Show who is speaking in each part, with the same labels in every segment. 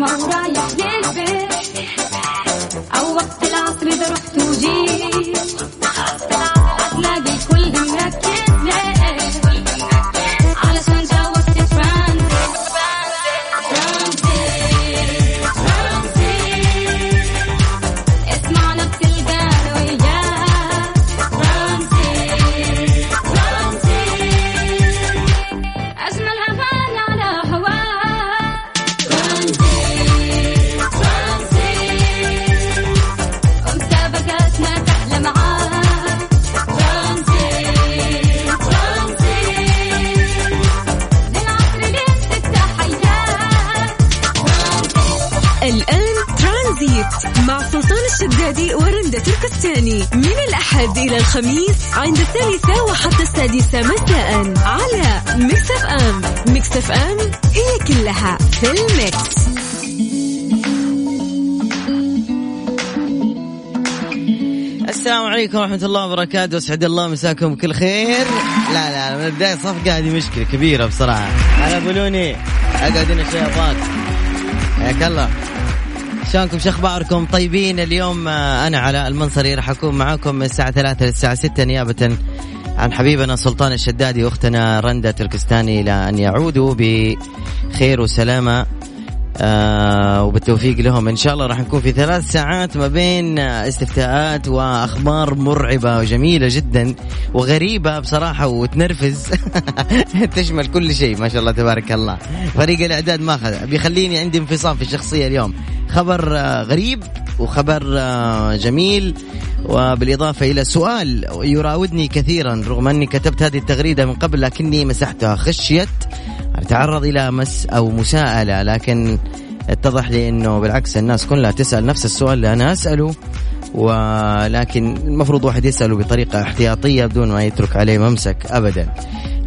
Speaker 1: Mama. عليكم ورحمة الله وبركاته، أسعد الله مساكم بكل خير. لا لا من البداية صفقة هذه مشكلة كبيرة بصراحة. أنا بلوني أقعد هنا شوي أبغاك. حياك الله. شلونكم شو أخباركم طيبين اليوم أنا على المنصري راح أكون معاكم من الساعة 3 للساعه 6 نيابة عن حبيبنا سلطان الشدادي واختنا رندا تركستاني إلى أن يعودوا بخير وسلامة آه وبالتوفيق لهم. إن شاء الله راح نكون في ثلاث ساعات ما بين استفتاءات وأخبار مرعبة وجميلة جدا وغريبة بصراحة وتنرفز. تشمل كل شيء ما شاء الله تبارك الله. فريق الإعداد ماخذ بيخليني عندي انفصام في الشخصية اليوم. خبر آه، غريب وخبر آه، جميل. وبالإضافة إلى سؤال يراودني كثيرا رغم أني كتبت هذه التغريدة من قبل لكني مسحتها. خشية أتعرض إلى مس أو مساءلة لكن اتضح لي أنه بالعكس الناس كلها تسأل نفس السؤال اللي أنا أسأله ولكن المفروض واحد يسأله بطريقة احتياطية بدون ما يترك عليه ممسك أبدا.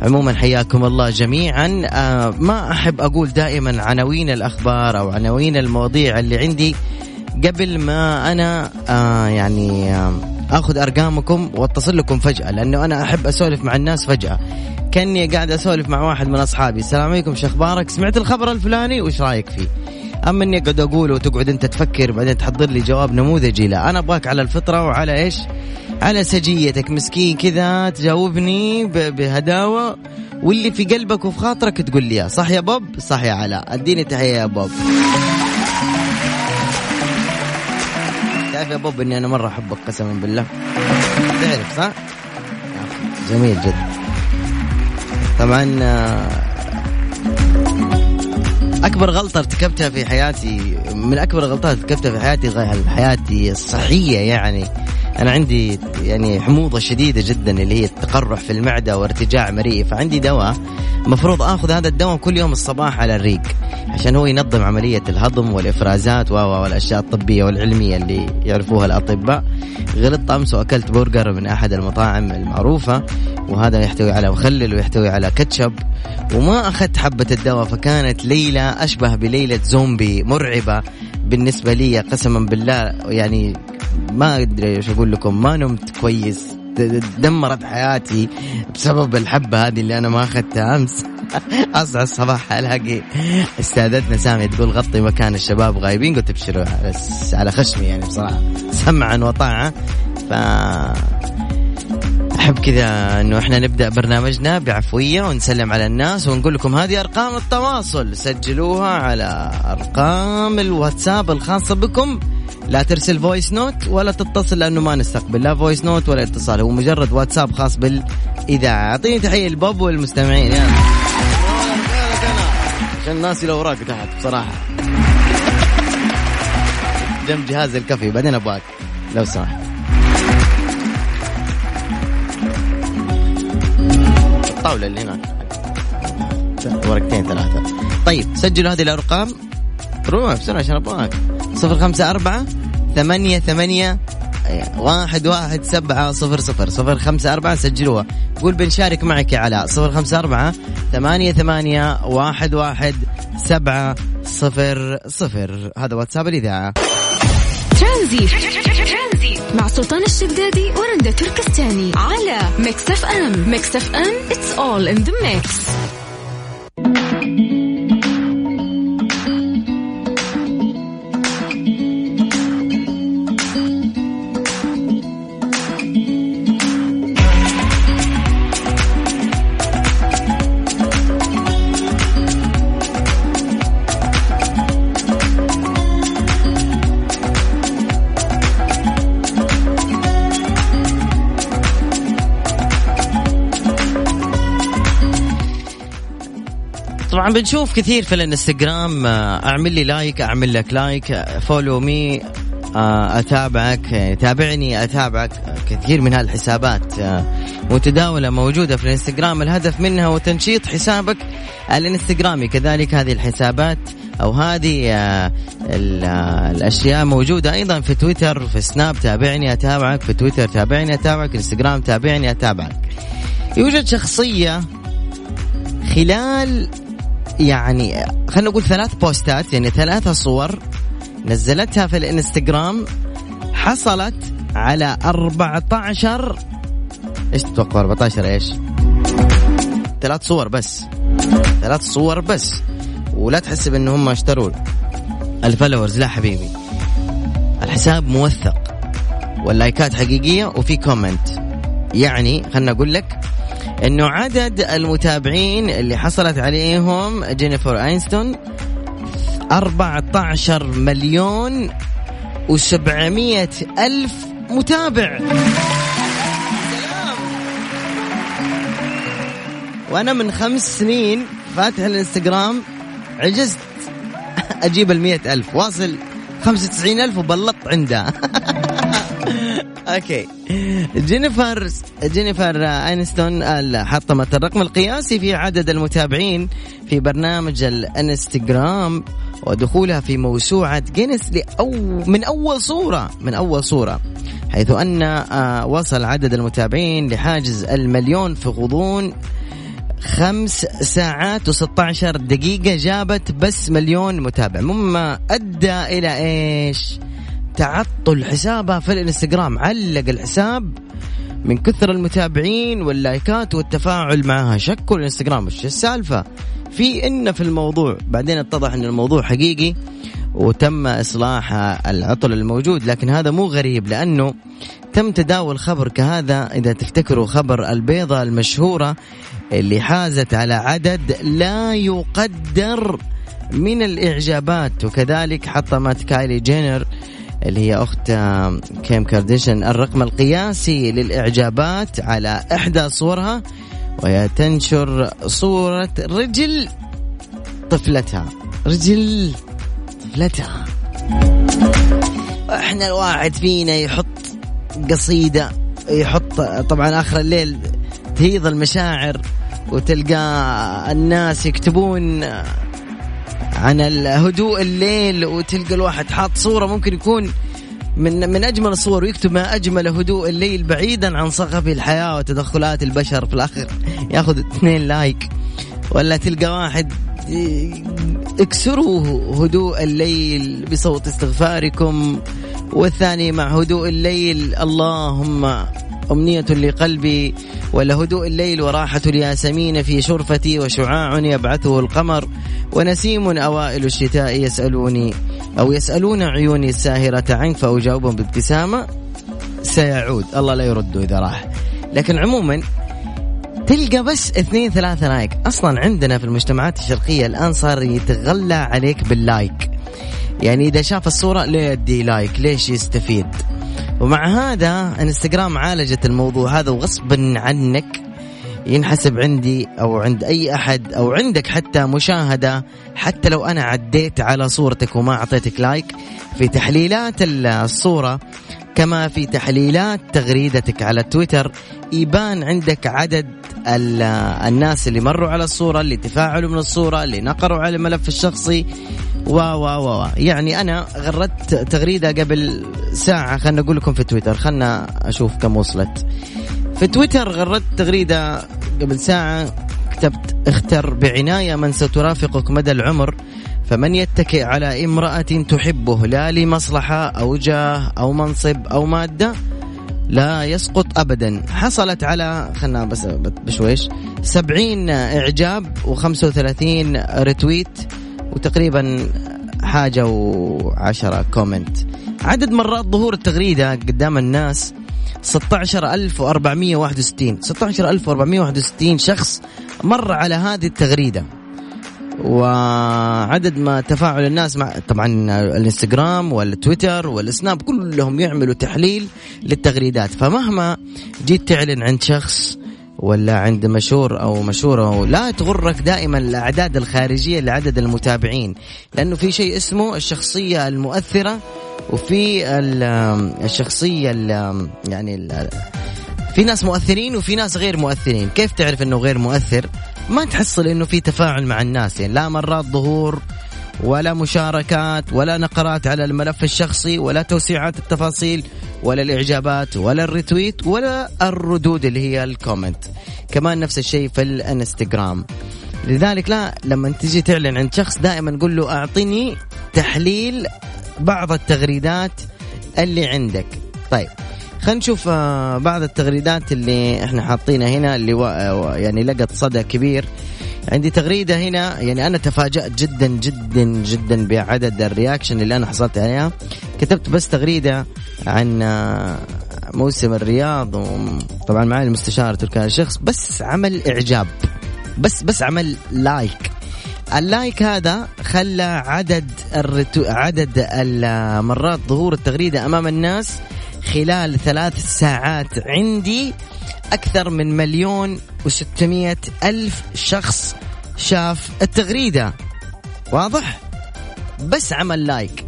Speaker 1: عموما حياكم الله جميعا. آه ما أحب أقول دائما عناوين الأخبار أو عناوين المواضيع اللي عندي قبل ما أنا آه يعني آه آخذ أرقامكم واتصل لكم فجأة لأنه أنا أحب أسولف مع الناس فجأة. كأني قاعد أسولف مع واحد من أصحابي. السلام عليكم شو أخبارك سمعت الخبر الفلاني؟ وش رأيك فيه؟ أما إني اقعد أقوله وتقعد أنت تفكر بعدين تحضر لي جواب نموذجي لا. أنا أبغاك على الفطرة وعلى إيش؟ على سجيتك. مسكين كذا تجاوبني بهداوة. واللي في قلبك وفي خاطرك تقول لي صح يا بوب؟ صح يا علاء. أديني تحية يا بوب. تعرف يا بوب إني أنا مرة أحبك قسما بالله. تعرف صح؟ جميل جدا. طبعا آه، أكبر غلطة ارتكبتها في حياتي من أكبر الغلطات ارتكبتها في حياتي حياتي الصحية يعني أنا عندي يعني حموضة شديدة جدا اللي هي التقرح في المعدة وارتجاع مريء. فعندي دواء مفروض آخذ هذا الدواء كل يوم الصباح على الريق عشان هو ينظم عملية الهضم والإفرازات والأشياء الطبية والعلمية اللي يعرفوها الأطباء. غلطت أمس وأكلت برجر من أحد المطاعم المعروفة وهذا يحتوي على مخلل ويحتوي على كاتشب. وما أخذت حبة الدواء فكانت ليلة أشبه بليلة زومبي مرعبة بالنسبة لي قسما بالله. يعني ما أدري إيش أقول لكم ما نمت كويس. دمرت حياتي بسبب الحبة هذه اللي أنا ما أخذتها أمس. أصحى الصباح ألاقي استاذتنا سامي تقول غطي مكان الشباب غايبين قلت أبشروا على خشمي يعني بصراحة. سمعا وطاعة. ف أحب كذا إنه إحنا نبدأ برنامجنا بعفوية ونسلم على الناس ونقول لكم هذه أرقام التواصل. سجلوها على أرقام الواتساب الخاصة بكم. لا ترسل voice note ولا تتصل لأنه ما نستقبل لا voice note ولا اتصال هو مجرد واتساب خاص بالإذاعة. أعطيني تحية للبوب والمستمعين يلا. عشان الناس اللي وراك تحت بصراحة. جنب جهاز الكافي بعدين أبغاك لو سمحت. الطاولة اللي هناك. ورقتين ثلاثة. طيب سجلوا هذه الأرقام. روح بسرعة عشان أبغاك. صفر خمسة أربعة ثمانية ثمانية واحد واحد سبعة صفر صفر صفر خمسة أربعة سجلوها. قول بنشارك معك علاء صفر خمسة أربعة ثمانية ثمانية واحد واحد سبعة صفر صفر. هذا واتساب الإذاعة.
Speaker 2: ترانزي مع سلطان الشدادي ورندا تركستاني. على Mix FM. Mix FM it's all in the mix.
Speaker 1: بنشوف كثير في الانستغرام آه، اعمل لي like اعمل لك like follow me آه، اتابعك تابعني اتابعك كثير من هالحسابات آه، متداولة موجودة في الانستغرام. الهدف منها هو تنشيط حسابك الانستغرامي. كذلك هذه الحسابات أو هذه الأشياء موجودة أيضا في تويتر في سناب تابعني أتابعك في تويتر تابعني أتابعك إنستغرام تابعني أتابعك. يوجد شخصية خلال يعني خلينا نقول ثلاث بوستات يعني ثلاثة صور نزلتها في الانستغرام حصلت على 14 إيش تتوقع 14 إيش؟ ثلاث صور بس ثلاث صور بس ولا تحسب ان هم اشتروا الفلورز لا حبيبي. الحساب موثق واللايكات حقيقية وفي comment. يعني خلنا أقول لك إنه عدد المتابعين اللي حصلت عليهم جينيفر أنيستون 14 مليون و700 ألف متابع. وأنا من خمس سنين فاتح الانستغرام عجزت أجيب المية ألف. واصل خمسة وتسعين ألف وبلطت عنده. okay. جينيفر جينيفر أنيستون حطمت الرقم القياسي في عدد المتابعين في برنامج الانستغرام ودخولها في موسوعة جينيس لأو من أول صورة من أول صورة حيث أن آه، وصل عدد المتابعين لحاجز المليون في غضون خمس ساعات و16 دقيقة جابت بس مليون متابع. مما أدى إلى إيش؟ تعطل حسابها في الانستغرام. علق الحساب من كثر المتابعين واللايكات والتفاعل معها. شكوا الانستغرام. إيش السالفة؟ في إن في الموضوع. بعدين اتضح إن الموضوع حقيقي وتم إصلاح العطل الموجود. لكن هذا مو غريب لأنه تم تداول خبر كهذا. إذا تفتكروا خبر البيضة المشهورة اللي حازت على عدد لا يقدر من الإعجابات. وكذلك حطمت كايلي جينر اللي هي أخت كيم كارديشن. الرقم القياسي للإعجابات على إحدى صورها وهي تنشر صورة رجل طفلتها. رجل طفلتها. إحنا الواحد فينا يحط قصيدة يحط طبعا آخر الليل تهيض المشاعر وتلقى الناس يكتبون عن الهدوء الليل وتلقى الواحد حاط صورة ممكن يكون من من أجمل الصور ويكتب ما أجمل هدوء الليل بعيدا عن صخب الحياة وتدخلات البشر في الآخر. ياخذ اثنين لايك ولا تلقى واحد اكسروا هدوء الليل بصوت استغفاركم والثاني مع هدوء الليل. اللهم أمنية لقلبي ولا هدوء الليل وراحة الياسمين في شرفتي وشعاع يبعثه القمر ونسيم أوائل الشتاء يسألوني أو يسألون عيوني الساهرة عنك فأجاوبهم بابتسامة سيعود. الله لا يرده إذا راح. لكن عموما تلقى بس اثنين ثلاثة like. أصلا عندنا في المجتمعات الشرقية الآن صار يتغلى عليك بال like. يعني إذا شاف الصورة ليه يدي like. ليش يستفيد؟ ومع هذا انستغرام عالجت الموضوع هذا وغصبا عنك ينحسب عندي أو عند أي أحد أو عندك حتى مشاهدة حتى لو أنا عديت على صورتك وما أعطيتك لايك في تحليلات الصورة كما في تحليلات تغريدتك على تويتر يبان عندك عدد الناس اللي مروا على الصورة اللي تفاعلوا من الصورة اللي نقروا على الملف الشخصي. و و و يعني أنا غردت تغريدة قبل ساعة خلنا أقول لكم في تويتر. خلنا أشوف كم وصلت. في تويتر غردت تغريدة قبل ساعة. كتبت اختر بعناية من سترافقك مدى العمر فمن يتكئ على امرأة تحبه لا لمصلحة أو جاه أو منصب أو مادة لا يسقط أبدا. حصلت على خلنا بس بشويش سبعين إعجاب وخمسة وثلاثين ريتويت وتقريبا حاجة وعشرة comment. عدد مرات ظهور التغريدة قدام الناس 16461 16461 شخص مر على هذه التغريدة. وعدد ما تفاعل الناس مع طبعا الإنستغرام والتويتر والسناب كلهم يعملوا تحليل للتغريدات. فمهما جيت تعلن عند شخص ولا عند مشهور أو مشهورة لا تغرك دائما الاعداد الخارجية لعدد المتابعين. لأنه في شيء اسمه الشخصية المؤثرة وفي الشخصية يعني في ناس مؤثرين وفي ناس غير مؤثرين. كيف تعرف إنه غير مؤثر؟ ما تحصل إنه في تفاعل مع الناس. يعني لا مرات ظهور ولا مشاركات ولا نقرات على الملف الشخصي ولا توسيعات التفاصيل ولا الإعجابات ولا ال retweet ولا الردود اللي هي ال comment. كمان نفس الشيء في الإنستغرام. لذلك لا لما تجي تعلن عن شخص دائما قول له أعطني تحليل بعض التغريدات اللي عندك. طيب خلينا نشوف آه، بعض التغريدات اللي إحنا حاطينها هنا اللي يعني لقت صدى كبير. عندي تغريدة هنا يعني أنا تفاجأت جدا جدا جدا بعدد الرياكشن اللي أنا حصلت عليها. كتبت بس تغريدة عن آه، موسم الرياض وطبعا معي المستشار تركان الشخص بس عمل إعجاب. بس بس عمل like. ال like هذا خلى عدد ال retw... عدد المرات ظهور التغريدة أمام الناس خلال ثلاث ساعات. عندي أكثر من مليون وستمائة ألف شخص شاف التغريدة. واضح؟ بس عمل like.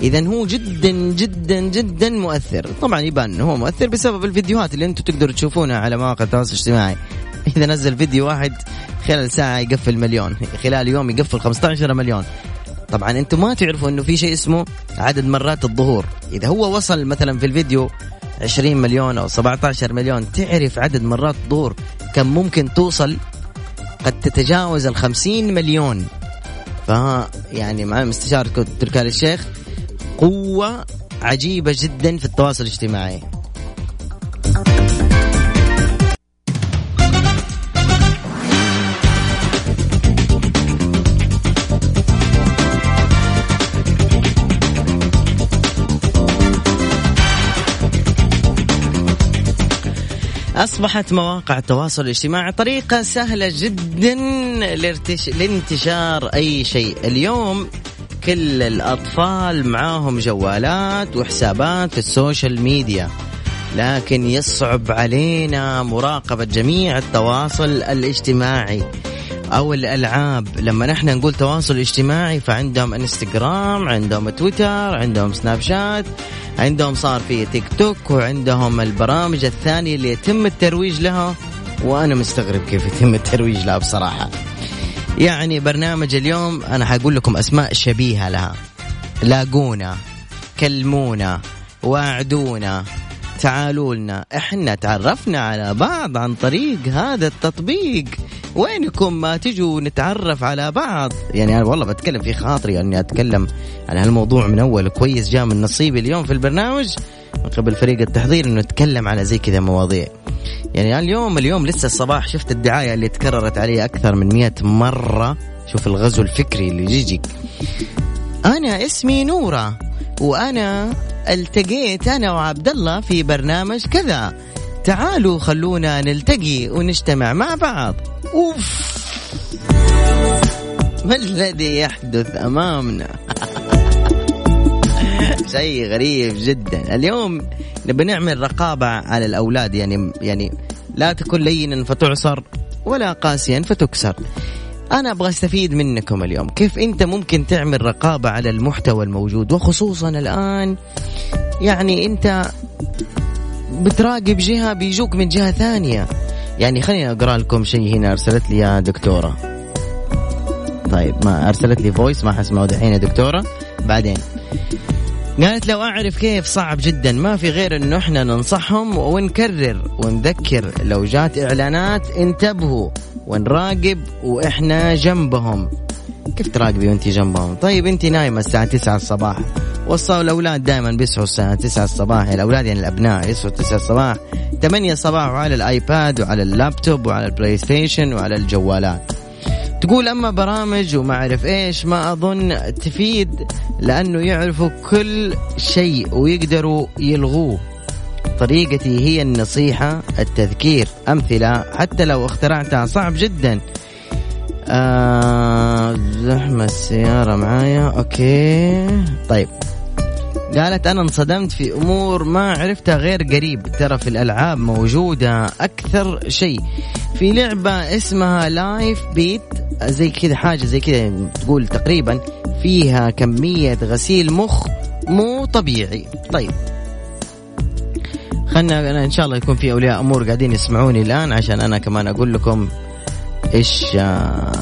Speaker 1: إذا هو جدا جدا جدا مؤثر. طبعا يبان أنه هو مؤثر بسبب الفيديوهات اللي أنتم تقدروا تشوفونها على مواقع التواصل الاجتماعي. إذا نزل فيديو واحد خلال ساعة يقفل مليون. خلال يوم يقفل 15 مليون. طبعا أنتم ما تعرفوا إنه في شيء اسمه عدد مرات الظهور. إذا هو وصل مثلا في الفيديو 20 مليون أو 17 مليون. تعرف عدد مرات الظهور كم ممكن توصل؟ قد تتجاوز ال 50 مليون. ف يعني مع مستشار تركال الشيخ قوة عجيبة جدا في التواصل الاجتماعي. أصبحت مواقع التواصل الاجتماعي طريقة سهلة جدا لانتشار أي شيء. اليوم كل الأطفال معاهم جوالات وحسابات في ال social media لكن يصعب علينا مراقبة جميع التواصل الاجتماعي أو الألعاب. لما نحن نقول تواصل اجتماعي فعندهم إنستغرام عندهم تويتر عندهم سناب شات عندهم صار في تيك توك وعندهم البرامج الثانية اللي يتم الترويج لها وأنا مستغرب كيف يتم الترويج لها بصراحة. يعني برنامج اليوم أنا حقول لكم أسماء شبيهة لها. لاقونا كلمونا واعدونا تعالوا لنا إحنا تعرفنا على بعض عن طريق هذا التطبيق. وينكم ما تجوا نتعرف على بعض؟ يعني أنا والله بتكلم في خاطري أني أتكلم عن هالموضوع من أول. كويس جاء من نصيبي اليوم في البرنامج. من قبل فريق التحضير إنه نتكلم على زي كذا مواضيع. يعني اليوم اليوم لسه الصباح. شفت الدعاية اللي تكررت علي أكثر من مئة مرة. شوف الغزو الفكري اللي يجيك. أنا اسمي نورة وأنا التقيت أنا وعبد الله في برنامج كذا. تعالوا خلونا نلتقي ونجتمع مع بعض. أوف. ما الذي يحدث أمامنا؟ شيء غريب جدا. اليوم نبي نعمل رقابة على الأولاد يعني يعني لا تكن لينا فتعصر ولا قاسيا فتكسر. أنا أبغى أستفيد منكم اليوم. كيف أنت ممكن تعمل رقابة على المحتوى الموجود وخصوصا الآن؟ يعني أنت بتراقب جهة بيجوك من جهة ثانية. يعني خليني أقرأ لكم شيء هنا أرسلت لي يا دكتورة. طيب ما أرسلت لي فويس ما حسمعه دحين يا دكتورة. بعدين قالت لو أعرف كيف صعب جدا ما في غير أنه إحنا ننصحهم ونكرر ونذكر. لو جات إعلانات انتبهوا ونراقب وإحنا جنبهم. كيف تراقبي وانت جنبهم؟ طيب انت نايمة الساعة 9 الصباح. وصلوا الأولاد دائما بيصحوا الساعة 9 الصباح. الأولاد يعني الأبناء يصحوا 9 الصباح. 8 الصباح وعلى الآيباد وعلى اللابتوب وعلى البلاي ستيشن وعلى الجوالات. تقول أما برامج وما أعرف إيش ما أظن تفيد لأنه يعرفوا كل شيء ويقدروا يلغوه. طريقتي هي النصيحة التذكير أمثلة حتى لو اخترعتها صعب جدا. آه زحمة السيارة معايا. okay. طيب. قالت أنا انصدمت في أمور ما عرفتها غير قريب. ترى في الألعاب موجودة أكثر شيء. في لعبة اسمها لايف بيت زي كذا حاجة زي كذا تقول تقريبا. فيها كمية غسيل مخ مو طبيعي. طيب. خلنا أنا إن شاء الله يكون في أولياء أمور قاعدين يسمعوني الآن عشان أنا كمان أقول لكم إيش آه،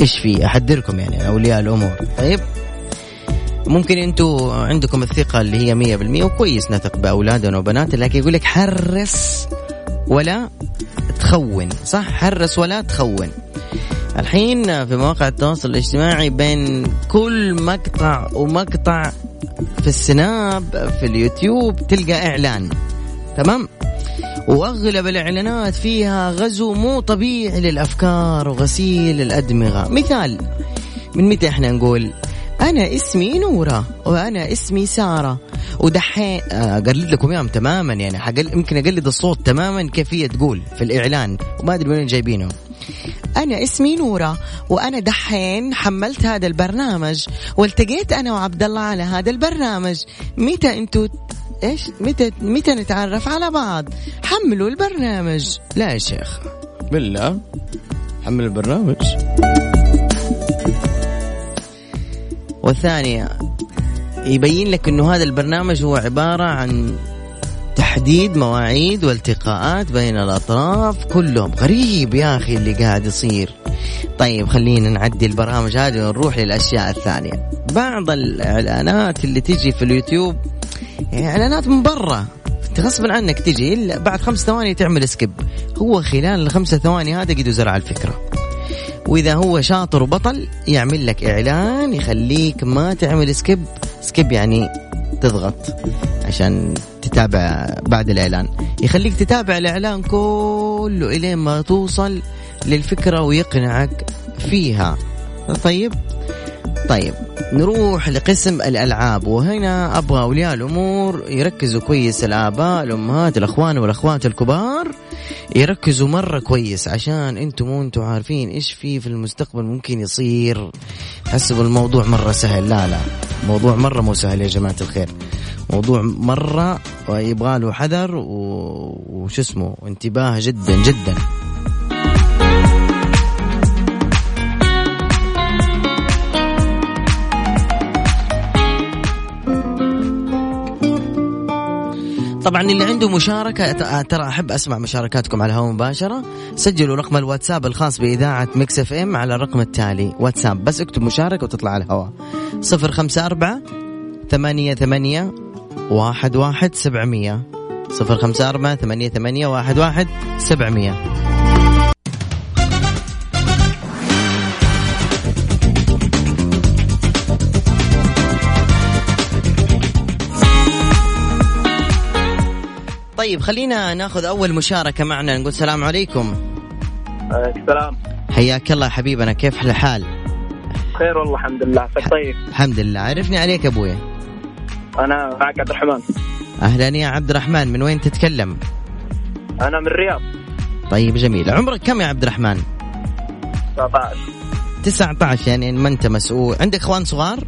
Speaker 1: إيش في أحذركم يعني أولياء الأمور. طيب ممكن أنتم عندكم الثقة اللي هي مية بالمية وكويس نثق بأولادنا وبناتنا لكن يقول لك حرص ولا تخون صح؟ حرص ولا تخون. الحين في مواقع التواصل الاجتماعي بين كل مقطع ومقطع في السناب في اليوتيوب تلقى إعلان. تمام؟ واغلب الاعلانات فيها غزو مو طبيعي للافكار وغسيل الادمغه. مثال من متى إحنا نقول أنا اسمي نورة وأنا اسمي سارة. ودحين آه، أقلد لكم إياهم تماما يعني حقل يمكن أقلد الصوت تماما كيف هي تقول في الإعلان وما أدري وين جايبينه. أنا اسمي نورة وأنا دحين حملت هذا البرنامج والتقيت أنا وعبد الله على هذا البرنامج. متى أنتوا إيش؟ متى متى نتعرف على بعض؟ حملوا البرنامج. لا يا شيخ. بالله. حمل البرنامج. والثانية يبين لك إنه هذا البرنامج هو عبارة عن تحديد مواعيد والتقاءات بين الأطراف كلهم. غريب يا أخي اللي قاعد يصير. طيب خلينا نعدي البرامج هذه ونروح للأشياء الثانية. بعض الإعلانات اللي تجي في اليوتيوب إعلانات من برا. غصبا عنك تجي إلا بعد خمس ثواني تعمل skip هو خلال الخمسة ثواني هذا قد زرع الفكرة. وإذا هو شاطر وبطل يعمل لك إعلان يخليك ما تعمل skip skip يعني تضغط عشان تتابع بعد الإعلان. يخليك تتابع الإعلان كله إلين ما توصل للفكرة ويقنعك فيها. طيب؟ طيب نروح لقسم الألعاب. وهنا أبغى اولياء الأمور يركزوا كويس الآباء الأمهات الأخوان والأخوات الكبار يركزوا مرة كويس عشان أنتم مو أنتم عارفين إيش في في المستقبل ممكن يصير. حسبوا الموضوع مرة سهل. لا لا موضوع مرة مو سهل يا جماعة الخير. موضوع مرة يبغى له حذر وش اسمه انتباه جدا جدا. طبعا اللي عنده مشاركة ترى أحب أسمع مشاركاتكم على الهواء مباشرة. سجلوا رقم الواتساب الخاص بإذاعة ميكس إف إم على الرقم التالي واتساب. بس اكتب مشاركة وتطلع على الهواء. صفر خمسة أربعة ثمانية ثمانية واحد واحد سبعمية. صفر خمسة أربعة ثمانية ثمانية واحد واحد سبعمية. طيب خلينا ناخذ أول مشاركة معنا نقول السلام عليكم.
Speaker 3: السلام.
Speaker 1: حياك الله حبيبنا كيف الحال؟
Speaker 3: خير والله الحمد لله. طيب؟
Speaker 1: الحمد لله. عرفني عليك أبوي.
Speaker 3: أنا معك عبد الرحمن.
Speaker 1: أهلا يا عبد الرحمن من وين تتكلم؟
Speaker 3: أنا من الرياض.
Speaker 1: طيب جميل. عمرك كم يا عبد الرحمن؟
Speaker 3: 19
Speaker 1: 19 يعني ما أنت مسؤول. عندك إخوان صغار؟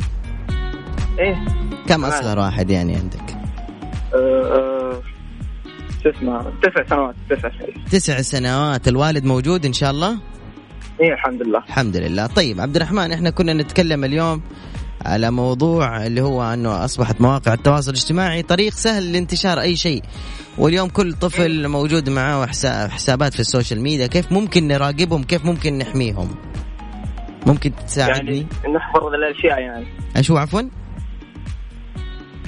Speaker 3: إيه.
Speaker 1: كم أصغر واحد يعني عندك؟
Speaker 3: أه اسمه تسع سنوات تسع سنوات.
Speaker 1: تسع سنوات. الوالد موجود إن شاء الله؟
Speaker 3: إيه الحمد لله.
Speaker 1: الحمد لله. طيب عبد الرحمن إحنا كنا نتكلم اليوم على موضوع اللي هو إنه أصبحت مواقع التواصل الاجتماعي طريق سهل لانتشار أي شيء. واليوم كل طفل موجود معاه حسابات في ال social media. كيف ممكن نراقبهم؟ كيف ممكن نحميهم؟ ممكن تساعدني؟
Speaker 3: يعني نحفظ الأشياء يعني.
Speaker 1: إيش هو عفوا؟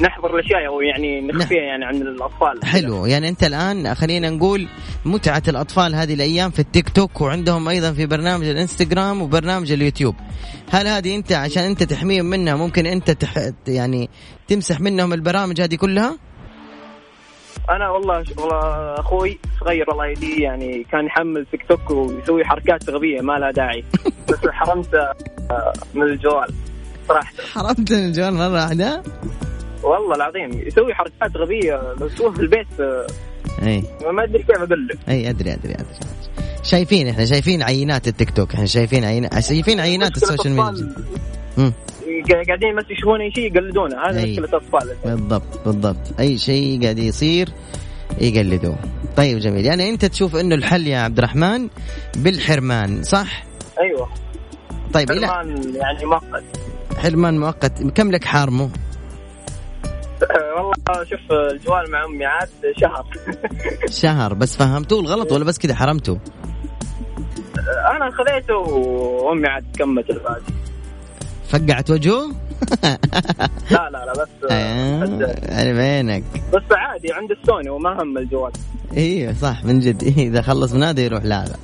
Speaker 3: نحضر الأشياء أو يعني نخفيها يعني عن الأطفال.
Speaker 1: حلو. يعني أنت الآن خلينا نقول متعة الأطفال هذه الأيام في التيك توك وعندهم أيضا في برنامج الإنستغرام وبرنامج اليوتيوب. هل هذه أنت عشان أنت تحميهم منها ممكن أنت تح يعني تمسح منهم البرامج هذه كلها؟
Speaker 3: أنا والله والله أخوي صغير الله يهديه يعني كان يحمل تيك توك ويسوي حركات غبية ما لها داعي. بس حرمته من الجوال صراحة.
Speaker 1: حرمت من الجوال مرة واحدة؟
Speaker 3: والله العظيم يسوي حركات غبية لو تشوف في البيت إي. ما أدري كيف أقول لك
Speaker 1: إي أدري أدري أدري. شايفين إحنا شايفين عينات التيك توك إحنا شايفين عينات شايفين عينات ال social media.
Speaker 3: قاعدين بس يشوفون أي شيء يقلدونه هذا. مشكلة الاطفال
Speaker 1: بالضبط بالضبط. أي شيء قاعد يصير يقلدوه. طيب جميل. يعني أنت تشوف إنه الحل يا عبد الرحمن بالحرمان صح؟
Speaker 3: أيوه.
Speaker 1: طيب
Speaker 3: حرمان يعني مؤقت.
Speaker 1: حرمان مؤقت. كم لك حارمه
Speaker 3: آه، والله شوف الجوال مع أمي عاد شهر.
Speaker 1: شهر بس فهمتوه الغلط ولا بس كذا حرمته
Speaker 3: أنا خذيته وأمي عاد كملت الباقي.
Speaker 1: فقعت وجهه؟
Speaker 3: لا لا لا بس
Speaker 1: آه، على بينك
Speaker 3: بس عادي عند السوني وما هم الجوال.
Speaker 1: أيوه صح من جد. إيه إذا خلص من هذا يروح لهذا.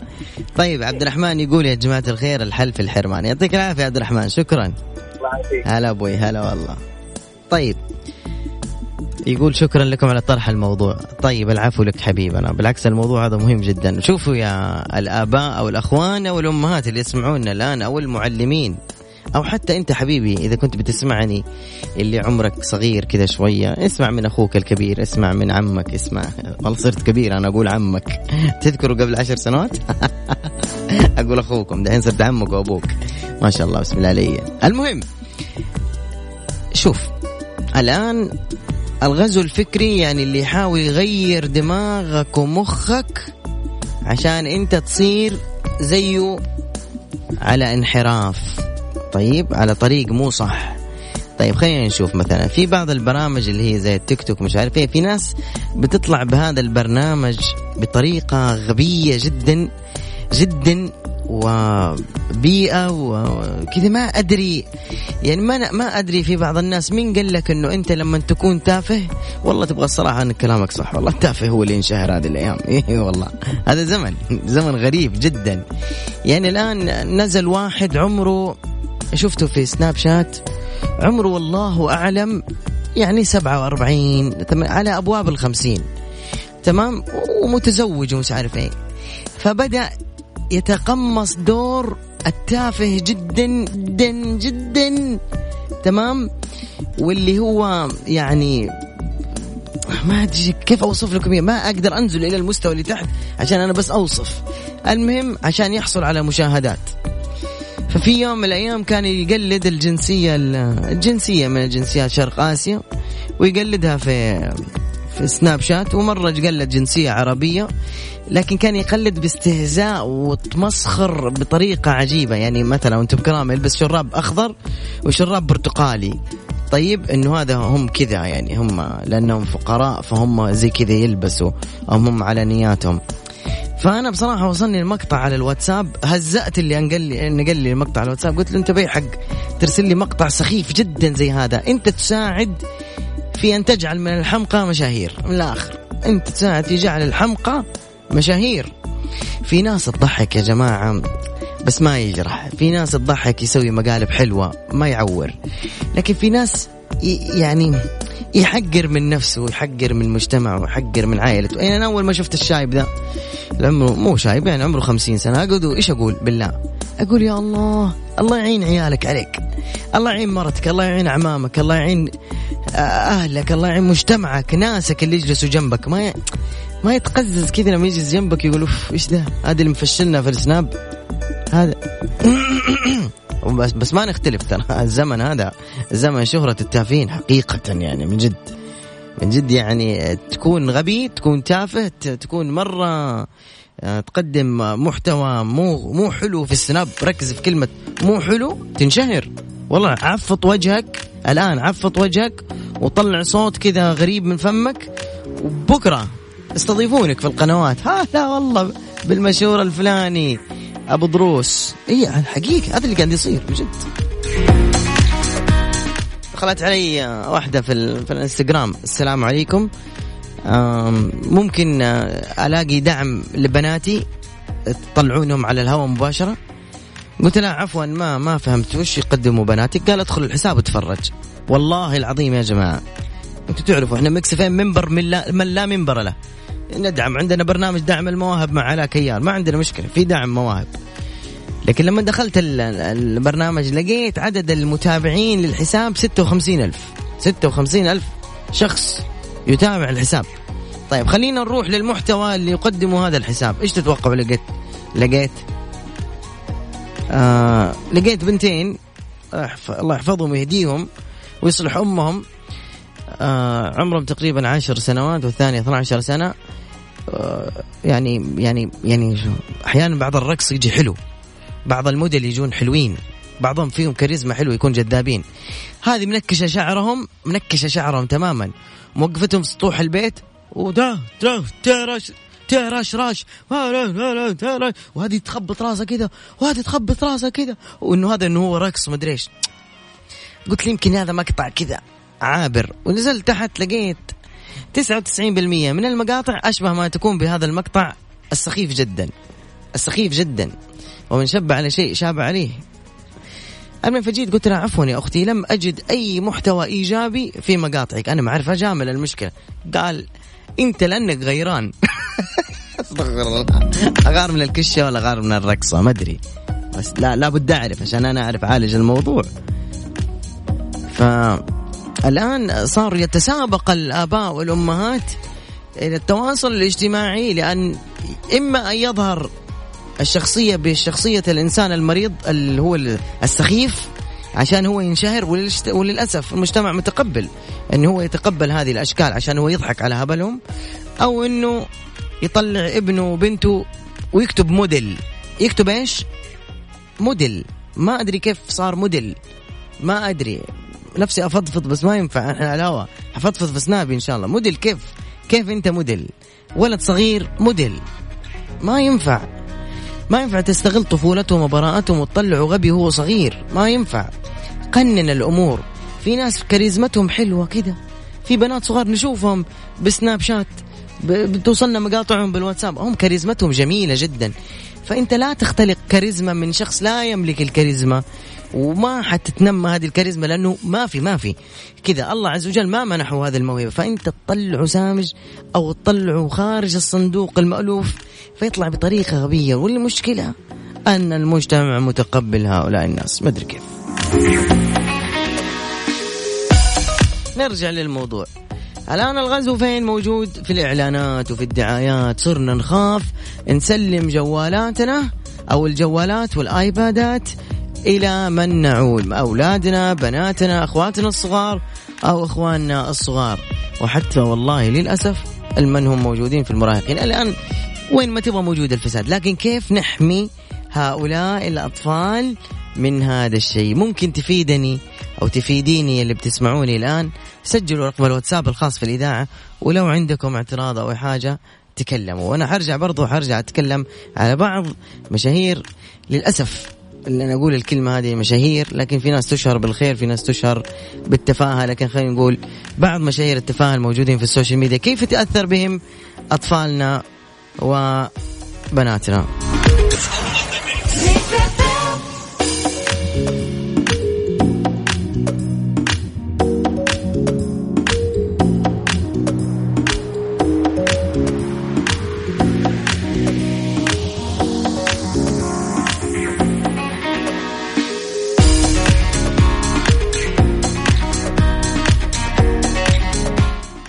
Speaker 1: طيب عبد الرحمن يقول يا جماعة الخير الحل في الحرمان. يعطيك العافية عبد الرحمن شكرا.
Speaker 3: الله يعافيك.
Speaker 1: هلا أبوي هلا والله. طيب يقول شكرا لكم على طرح الموضوع. طيب العفو لك حبيبنا بالعكس الموضوع هذا مهم جدا. شوفوا يا الآباء أو الأخوان أو الأمهات اللي يسمعونا الآن أو المعلمين أو حتى أنت حبيبي إذا كنت بتسمعني اللي عمرك صغير كذا شوية اسمع من أخوك الكبير اسمع من عمك اسمع. والله صرت كبير أنا أقول عمك. تذكروا قبل عشر سنوات؟ أقول أخوكم. دحين صرت عمك وأبوك. ما شاء الله بسم الله علي المهم شوف الآن الغزو الفكري يعني اللي يحاول يغير دماغك ومخك عشان انت تصير زيه على انحراف. طيب على طريق مو صح. طيب خلينا نشوف مثلا. في بعض البرامج اللي هي زي التيك توك مش عارف إيه في ناس بتطلع بهذا البرنامج بطريقة غبية جدا جدا وبيئة وكذا. ما أدري. يعني ما ما أدري في بعض الناس مين قال لك إنه أنت لما تكون تافه والله تبغى الصراحة أن كلامك صح. والله التافه هو اللي ينشهر هذه الأيام. إيه والله. هذا زمن. زمن غريب جدا. يعني الآن نزل واحد عمره شفته في سناب شات عمره والله أعلم يعني 47 على أبواب الخمسين. تمام؟ ومتزوج ومش عارف إيه. فبدأ يتقمص دور التافه جدا جدا جدا. تمام؟ واللي هو يعني ما أدري كيف أوصف لكم ما أقدر أنزل إلى المستوى اللي تحت عشان أنا بس أوصف. المهم عشان يحصل على مشاهدات. ففي يوم من الأيام كان يقلد الجنسية الجنسية من الجنسيات شرق آسيا ويقلدها في في سناب شات ومرة قلد جنسية عربية. لكن كان يقلد باستهزاء وتمسخر بطريقة عجيبة. يعني مثلا وانت بكرامه يلبس شراب أخضر وشراب برتقالي. طيب إنه هذا هم كذا يعني هم لأنهم فقراء فهم زي كذا يلبسوا أو هم على نياتهم. فأنا بصراحة وصلني المقطع على الواتساب هزأت اللي أنقل لي نقل لي المقطع على الواتساب. قلت له أنت بي حق ترسل لي مقطع سخيف جدا زي هذا. أنت تساعد في أن تجعل من الحمقى مشاهير. من الآخر أنت تساعد في جعل الحمقى مشاهير. في ناس تضحك يا جماعة بس ما يجرح. في ناس تضحك يسوي مقالب حلوة ما يعور. لكن في ناس يعني يحقر من نفسه ويحقر من مجتمعه ويحقر من عائلته. يعني أنا أول ما شفت الشايب ذا عمره مو شايب يعني عمره خمسين سنة أقعد إيش أقول؟ بالله. أقول يا الله الله يعين عيالك عليك. الله يعين مرتك الله يعين اعمامك الله يعين أهلك الله يعين مجتمعك ناسك اللي يجلسوا جنبك. ما ي... ما يتقزز كذا لما يجلس جنبك يقول أوف إيش ده؟ هذا اللي مفشلنا في السناب. هذا. بس بس ما نختلف ترى. الزمن هذا زمن شهرة التافهين حقيقة يعني من جد. من جد يعني تكون غبي تكون تافه تكون مرة آه، تقدم محتوى مو مو حلو في السناب. ركز في كلمة مو حلو تنشهر. والله عفط وجهك الآن عفط وجهك وطلع صوت كذا غريب من فمك وبكرة استضيفونك في القنوات. ها لا والله بالمشهور الفلاني أبو دروس. إي الحقيقة هذا اللي قاعد يصير بجد. دخلت علي واحدة في. في الإنستغرام. السلام عليكم. ممكن آه، ألاقي دعم لبناتي؟ تطلعونهم على الهواء مباشرة؟ قلت لها عفوا ما ما فهمت وش يقدموا بناتك؟ قال ادخل الحساب وتفرج. والله العظيم يا جماعة أنتوا تعرفوا إحنا مكس فين منبر من لا, من لا منبر له. ندعم. عندنا برنامج دعم المواهب مع علاء كيال ما عندنا مشكلة في دعم مواهب. لكن لما دخلت ال- ال- البرنامج لقيت عدد المتابعين للحساب 56 ألف. 56 ألف شخص يتابع الحساب. طيب خلينا نروح للمحتوى اللي يقدمه هذا الحساب. إيش تتوقعوا لقيت لقيت آه لقيت بنتين. الله يحفظهم ويهديهم ويصلح أمهم. آه عمرهم تقريبا عشر سنوات والثاني 12 سنة. يعني يعني يعني أحيانا بعض الرقص يجي حلو بعض الموديل يجون حلوين بعضهم فيهم كاريزما حلو يكون جذابين. هذه منكشة شعرهم منكشة شعرهم تماما. موقفتهم في سطوح البيت ودا ترش ترش راش. وهذه تخبط راسها كذا وهذه تخبط راسها كذا وإنه هذا إنه هو رقص مدري إيش. قلت لي يمكن هذا مقطع كذا عابر ونزلت تحت لقيت 99% من المقاطع أشبه ما تكون بهذا المقطع السخيف جدا. السخيف جدا. ومن شب على شيء شاب عليه. المهم فجيت قلت لها عفوا يا أختي لم أجد أي محتوى إيجابي في مقاطعك. أنا ما أعرف أجامل المشكلة. قال أنت لأنك غيران. استغفر الله أغار من الكشة ولا أغار من الرقصة؟ ما أدري. بس لا لابد أعرف عشان أنا أعرف أعالج الموضوع. فالان صار يتسابق الآباء والأمهات إلى التواصل الاجتماعي لأن إما أن يظهر الشخصية بشخصية الإنسان المريض اللي هو السخيف عشان هو ينشهر وللأسف المجتمع متقبل أنه هو يتقبل هذه الأشكال عشان هو يضحك على هبلهم أو أنه يطلع ابنه وبنته ويكتب موديل. يكتب إيش؟ موديل. ما أدري كيف صار موديل. ما أدري. نفسي أفضفض بس ما ينفع. إحنا على الهواء حفضفض في سنابي إن شاء الله. موديل كيف؟ كيف أنت موديل؟ ولد صغير موديل. ما ينفع. ما ينفع تستغل طفولتهم وبراءتهم وتطلعوا غبي وهو صغير. ما ينفع. قنن الأمور. في ناس كاريزمتهم حلوة كده. في بنات صغار نشوفهم بسناب شات بتوصلنا مقاطعهم بالواتساب. هم كاريزمتهم جميلة جدا. فأنت لا تختلق كاريزما من شخص لا يملك الكاريزما. وما حتتنمى هذه الكاريزما لأنه ما في ما في. كذا الله عز وجل ما منحه هذه الموهبة. فانت تطلعه سامج أو تطلعه خارج الصندوق المألوف فيطلع بطريقة غبية. والمشكلة أن المجتمع متقبل هؤلاء الناس. ما أدري كيف. نرجع للموضوع. الآن الغزو فين موجود؟ في الإعلانات وفي الدعايات. صرنا نخاف نسلم جوالاتنا أو الجوالات والآيبادات إلى من نعول أولادنا بناتنا أخواتنا الصغار أو إخواننا الصغار. وحتى والله للأسف المن هم موجودين في المراهقين. الآن وين ما تبغى موجود الفساد لكن كيف نحمي هؤلاء الأطفال من هذا الشيء؟ ممكن تفيدني أو تفيديني اللي بتسمعوني الآن؟ سجلوا رقم الواتساب الخاص في الإذاعة ولو عندكم اعتراض أو حاجة تكلموا. وأنا حرجع برضو حرجع أتكلم على بعض مشاهير للأسف اللي أنا أقول الكلمة هذه مشاهير لكن في ناس تشهر بالخير في ناس تشهر بالتفاهه لكن خلينا نقول بعض مشاهير التفاهة الموجودين في السوشيال ميديا كيف تأثر بهم أطفالنا وبناتنا؟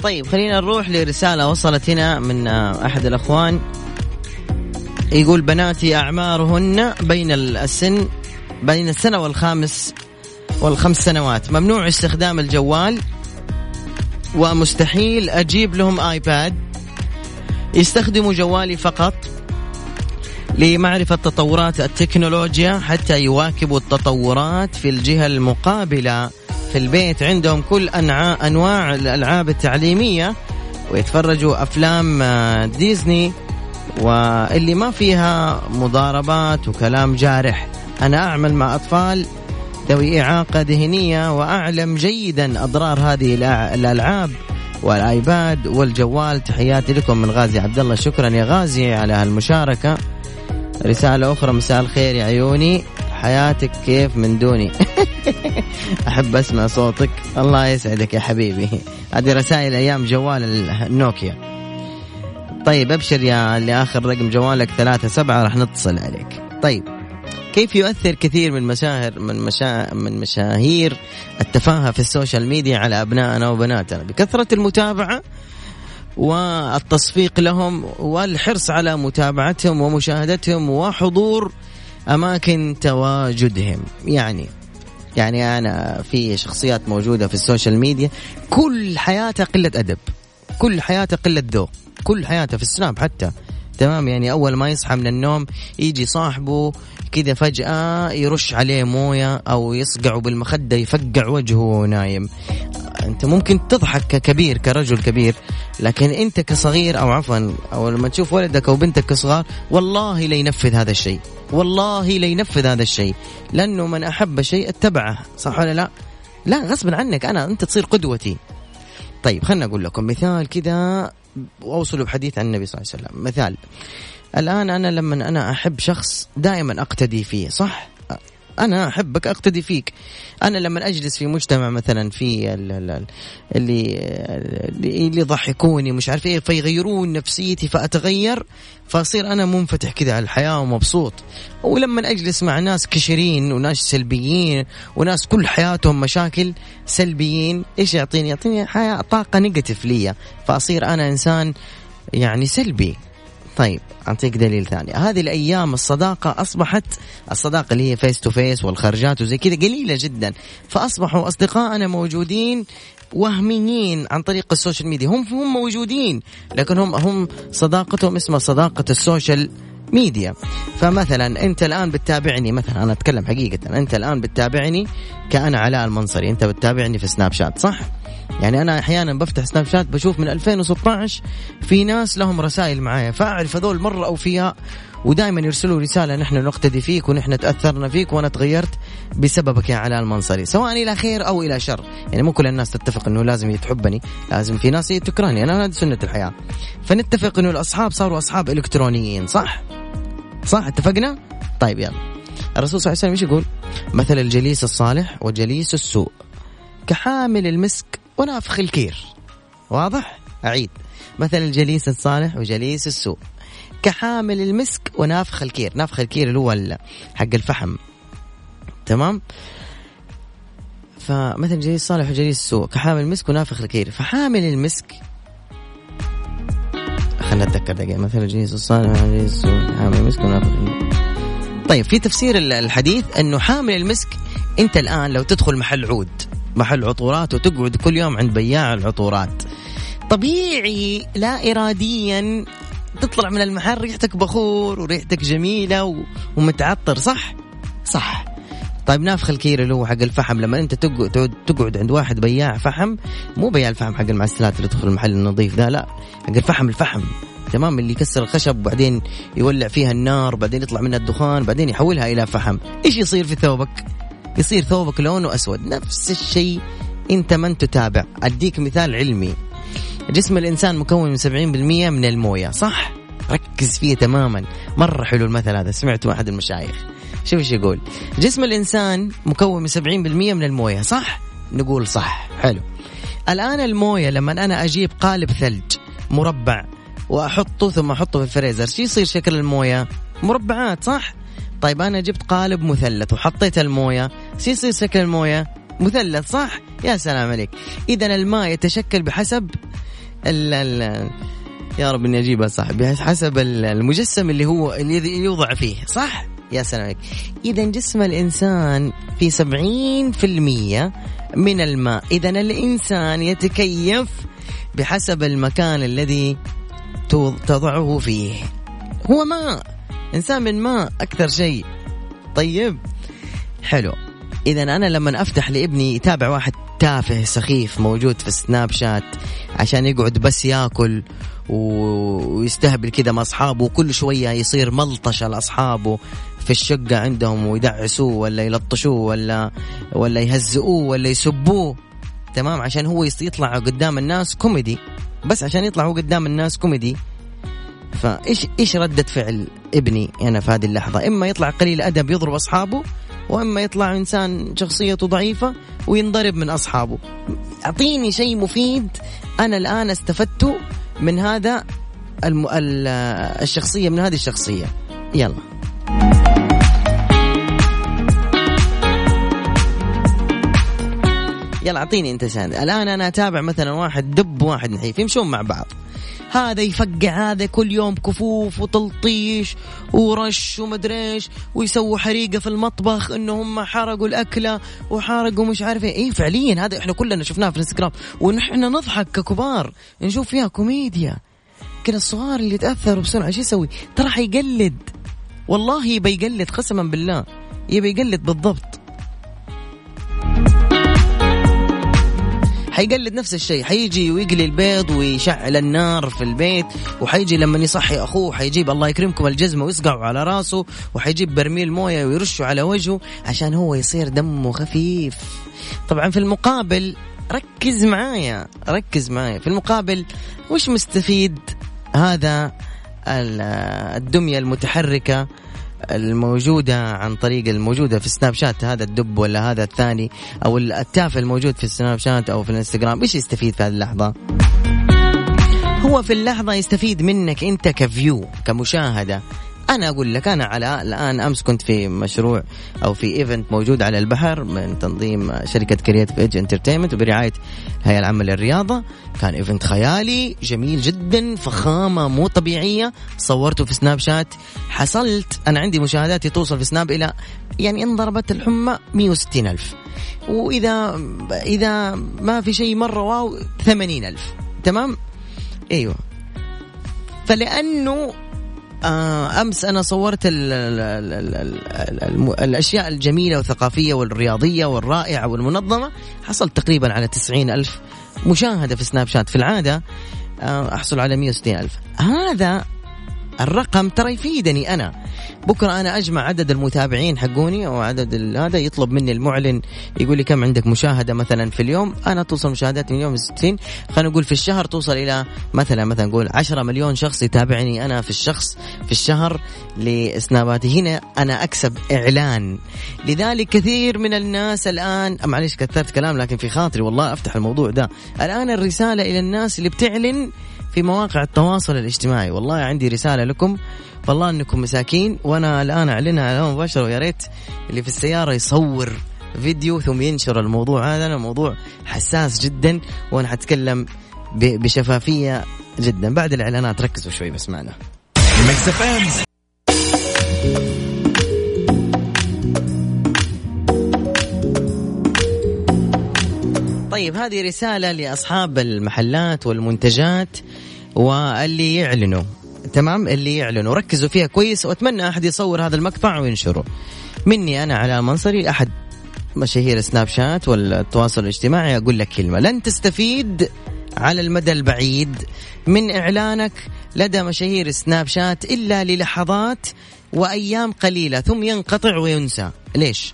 Speaker 1: طيب خلينا نروح لرسالة وصلت هنا من آه، أحد الأخوان. يقول بناتي أعمارهن بين السن بين السنة والخامس والخمس سنوات. ممنوع استخدام الجوال ومستحيل أجيب لهم آيباد. يستخدموا جوالي فقط لمعرفة تطورات التكنولوجيا حتى يواكبوا التطورات في الجهة المقابلة في البيت عندهم كل أنواع أنواع الألعاب التعليمية ويتفرجوا أفلام آه، ديزني واللي ما فيها مضاربات وكلام جارح. أنا أعمل مع أطفال ذوي إعاقة ذهنية وأعلم جيدا أضرار هذه الألعاب والآيباد والجوال. تحياتي لكم من غازي عبد الله. شكرا يا غازي على هالمشاركة. رسالة أخرى مساء الخير يا عيوني. حياتك كيف من دوني؟ أحب أسمع صوتك. الله يسعدك يا حبيبي. هذه رسائل أيام جوال النوكيا. طيب أبشر يا اللي اخر رقم جوالك ثلاثة سبعة راح نتصل عليك. طيب كيف يؤثر كثير من مشاهر من مشا من مشاهير التفاهة في ال social media على أبنائنا وبناتنا؟ بكثرة المتابعة والتصفيق لهم والحرص على متابعتهم ومشاهدتهم وحضور أماكن تواجدهم. يعني يعني أنا في شخصيات موجودة في ال social media. كل حياتها قلة أدب. كل حياتها قلة ذوق. كل حياتها في السناب حتى. تمام؟ يعني أول ما يصحى من النوم يجي صاحبه كذا فجأة يرش عليه موية أو يصقعه بالمخدة يفقع وجهه وهو نايم. أنت ممكن تضحك ككبير كرجل كبير لكن أنت كصغير أو عفوا أو لما تشوف ولدك أو بنتك كصغار والله لينفذ هذا الشيء. والله لينفذ هذا الشيء. لأنه من أحب شيء اتبعه صح ولا لا؟ لا غصبا عنك أنا أنت تصير قدوتي. طيب خلنا أقول لكم مثال كذا واوصلوا بحديث عن النبي صلى الله عليه وسلم. مثال الآن أنا لما أنا أحب شخص دائما أقتدي فيه صح؟ أنا أحبك أقتدي فيك. أنا لما أجلس في مجتمع مثلا في اللي اللي يضحكوني مش عارف إيه فيغيرون نفسيتي فأتغير فأصير أنا منفتح كذا على الحياة ومبسوط. ولما أجلس مع ناس كشرين وناس سلبيين وناس كل حياتهم مشاكل سلبيين إيش يعطيني؟ يعطيني حياة طاقة negative لي فأصير أنا إنسان يعني سلبي. طيب أعطيك دليل ثاني. هذه الأيام الصداقة أصبحت الصداقة اللي هي face to face والخرجات وزي كذا قليلة جدا. فأصبحوا اصدقائنا موجودين وهميين عن طريق ال social media. هم هم موجودين لكن هم هم صداقتهم اسمها صداقة ال social media فمثلا أنت الآن بتتابعني مثلا أنا أتكلم حقيقة أنت الآن بتتابعني كأنا علاء المنصري أنت بتتابعني في Snapchat صح؟ يعني أنا أحيانا بفتح Snapchat بشوف من 2016 في ناس لهم رسائل معايا فأعرف هذول مرة اوفياء ودائما يرسلوا رسالة نحن نقتدي فيك ونحن تأثرنا فيك وأنا تغيرت بسببك يا علاء المنصري سواء إلى خير أو إلى شر. يعني مو كل الناس تتفق إنه لازم يتحبني لازم في ناس تكرهني أنا هذه سنة الحياة. فنتفق إنه الأصحاب صاروا أصحاب إلكترونيين صح؟ صح اتفقنا؟ طيب يلا. الرسول صلى الله عليه وسلم إيش يقول؟ مثل الجليس الصالح وجليس السوء. كحامل المسك ونافخ الكير. واضح؟ أعيد. مثل الجليس الصالح وجليس السوء. كحامل المسك ونافخ الكير. نافخ الكير اللي هو حق الفحم. تمام؟ فمثل جليس الصالح وجليس السوء كحامل المسك ونافخ الكير. فحامل المسك خلنا نتذكر دقيقة. مثل الجليس الصالح وجليس السوء حامل المسك ونافخ الكير. طيب في تفسير الحديث إنه حامل المسك أنت الآن لو تدخل محل عود محل عطورات وتقعد كل يوم عند بياع العطورات طبيعي لا إراديا تطلع من المحل ريحتك بخور وريحتك جميلة ومتعطر صح؟ صح. طيب نافخ الكير اللي هو حق الفحم لما أنت تقعد تقعد عند واحد بياع فحم مو بياع الفحم حق المعسلات اللي تدخل المحل النظيف ذا لا حق الفحم الفحم. تمام؟ اللي يكسر الخشب وبعدين يولع فيها النار بعدين يطلع منها الدخان بعدين يحولها إلى فحم. إيش يصير في ثوبك؟ يصير ثوبك لونه أسود. نفس الشيء أنت من تتابع. أديك مثال علمي. جسم الإنسان مكون من 70% من الموية صح؟ ركز فيه تماما. مرة حلو المثل هذا سمعته احد المشايخ. شوف إيش يقول. جسم الإنسان مكون من 70% من الموية صح؟ نقول صح. حلو. الآن الموية لما أنا أجيب قالب ثلج مربع وأحطه ثم أحطه في الفريزر شو يصير شكل الموية؟ مربعات صح؟ طيب أنا جبت قالب مثلث وحطيت الموية شو يصير شكل الموية؟ مثلث صح؟ يا سلام عليك. اذا الماء يتشكل بحسب ال ال يا رب إني أجيبها صح بحسب المجسم اللي هو اللي يوضع فيه صح؟ يا سلام عليك. إذا جسم الإنسان في سبعين في المية من الماء إذا الإنسان يتكيف بحسب المكان الذي تضعه فيه. هو ماء إنسان من ماء أكثر شيء. طيب حلو. إذا أنا لما أفتح لابني يتابع واحد تافه سخيف موجود في ال Snapchat عشان يقعد بس ياكل ويستهبل كذا مع أصحابه وكل شوية يصير ملطشه لاصحابه في الشقة عندهم ويدعسوه ولا يلطشوه ولا ولا يهزئوه ولا يسبوه تمام؟ عشان هو يطلع قدام الناس كوميدي. بس عشان يطلع هو قدام الناس كوميدي. فايش إيش ردة فعل ابني أنا في هذه اللحظة؟ إما يطلع قليل أدب يضرب أصحابه وأما يطلع إنسان شخصيته ضعيفة وينضرب من أصحابه. أعطيني شيء مفيد أنا الآن استفدته من هذا الم... الشخصية من هذه الشخصية. يلا. يلا أعطيني أنت شهاده الآن أنا أتابع مثلا واحد دب وواحد نحيف يمشون مع بعض. هذا يفقع هذا كل يوم كفوف وتلطيش ورش ومدري إيش ويسووا حريقة في المطبخ انه هم حرقوا الأكلة وحرقوا مش عارف إيه. فعليا هذا إحنا كلنا شفناه في الإنستغرام. ونحن نضحك ككبار نشوف فيها كوميديا. كذا الصغار اللي تاثروا بسرعة شو يسوي؟ ترى حيقلد. والله يبي يقلد قسما بالله. يبي يقلد بالضبط. حيقلد نفس الشيء. حيجي ويقلي البيض ويشعل النار في البيت وحيجي لما يصحي أخوه حيجيب الله يكرمكم الجزمة ويصقعوا على راسه وحيجيب برميل موية ويرشه على وجهه عشان هو يصير دمه خفيف. طبعا في المقابل ركز معايا ركز معايا. في المقابل وش مستفيد هذا الدمية المتحركة الموجودة عن طريق الموجودة في سناب شات هذا الدب ولا هذا الثاني أو التافه الموجود في ال Snapchat أو في الإنستغرام إيش يستفيد في هذه اللحظة؟ هو في اللحظة يستفيد منك أنت ك view كمشاهدة. أنا أقول لك أنا على الآن أمس كنت في مشروع أو في event موجود على البحر من تنظيم شركة Creative Edge Entertainment وبرعاية الهيئه العامه للرياضة. كان event خيالي جميل جدا فخامة مو طبيعية. صورته في Snapchat حصلت. أنا عندي مشاهداتي توصل في Snap إلى يعني ان ضربت الحمى 160 ألف. وإذا إذا ما في شيء مرة واو 80 ألف. تمام؟ أيوه. فلأنه أمس أنا صورت ال ال ال ال ال الأشياء الجميلة والثقافية والرياضية والرائعة والمنظمة. حصلت تقريبا على 90 ألف مشاهدة في سناب شات. في العادة آه أحصل على 160 ألف. هذا الرقم ترى يفيدني أنا. بكرة أنا أجمع عدد المتابعين حقوني أو عدد هذا يطلب مني المعلن يقول لي كم عندك مشاهدة مثلا في اليوم؟ أنا توصل مشاهداتي من يوم 60 خلينا نقول في الشهر توصل إلى مثلا مثلا نقول 10 مليون شخص يتابعني أنا في الشخص في الشهر لسناباتي. هنا أنا أكسب إعلان. لذلك كثير من الناس الآن معلش كثرت كلام لكن في خاطري والله أفتح الموضوع ده. الآن الرسالة إلى الناس اللي بتعلن في مواقع التواصل الاجتماعي. والله عندي رسالة لكم. والله إنكم مساكين. وأنا الآن أعلنها على مباشرة ويا ريت اللي في السيارة يصور فيديو ثم ينشر الموضوع هذا. موضوع حساس جدا وأنا حتكلم بشفافية جدا. بعد الإعلانات ركزوا شوي بس معنا. طيب هذه رسالة لأصحاب المحلات والمنتجات واللي يعلنوا. تمام؟ اللي يعلنوا. ركزوا فيها كويس وأتمنى أحد يصور هذا المقطع وينشره. مني أنا على منصري أحد مشاهير سناب شات والتواصل الاجتماعي. أقول لك كلمة. لن تستفيد على المدى البعيد من إعلانك لدى مشاهير سناب شات إلا للحظات وأيام قليلة ثم ينقطع وينسى. ليش؟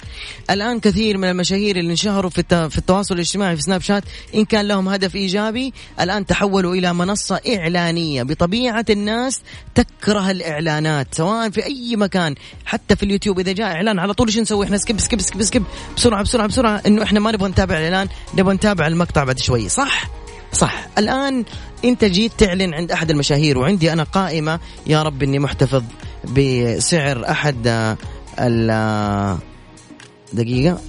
Speaker 1: الآن كثير من المشاهير اللي انشهروا في في التواصل الاجتماعي في Snapchat إن كان لهم هدف إيجابي الآن تحولوا إلى منصة إعلانية. بطبيعة الناس تكره الإعلانات سواء في أي مكان حتى في اليوتيوب. إذا جاء إعلان على طول إيش نسوي؟ إحنا skip skip skip skip بسرعة بسرعة بسرعة. إنه إحنا ما نبغى نتابع الإعلان نبغى نتابع المقطع بعد شوي. صح؟ صح. الآن إنت جيت تعلن عند أحد المشاهير وعندي أنا قائمة يا رب إني محتفظ بسعر أحد ال دقيقة.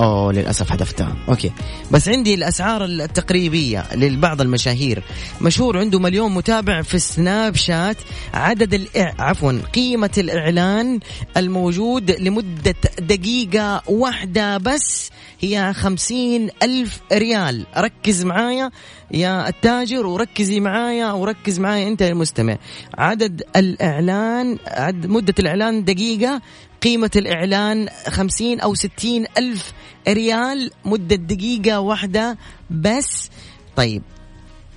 Speaker 1: أوه للأسف حذفتها أوكي. بس عندي الأسعار التقريبية لبعض المشاهير. مشهور عنده مليون متابع في سناب شات. عدد الإع... عفوا قيمة الإعلان الموجود لمدة دقيقة واحدة بس هي خمسين ألف ريال. ركز معايا يا التاجر وركزي معايا وركز معايا أنت المستمع. عدد الإعلان عد مدة الإعلان دقيقة قيمة الإعلان خمسين أو ستين ألف ريال مدة دقيقة واحدة بس. طيب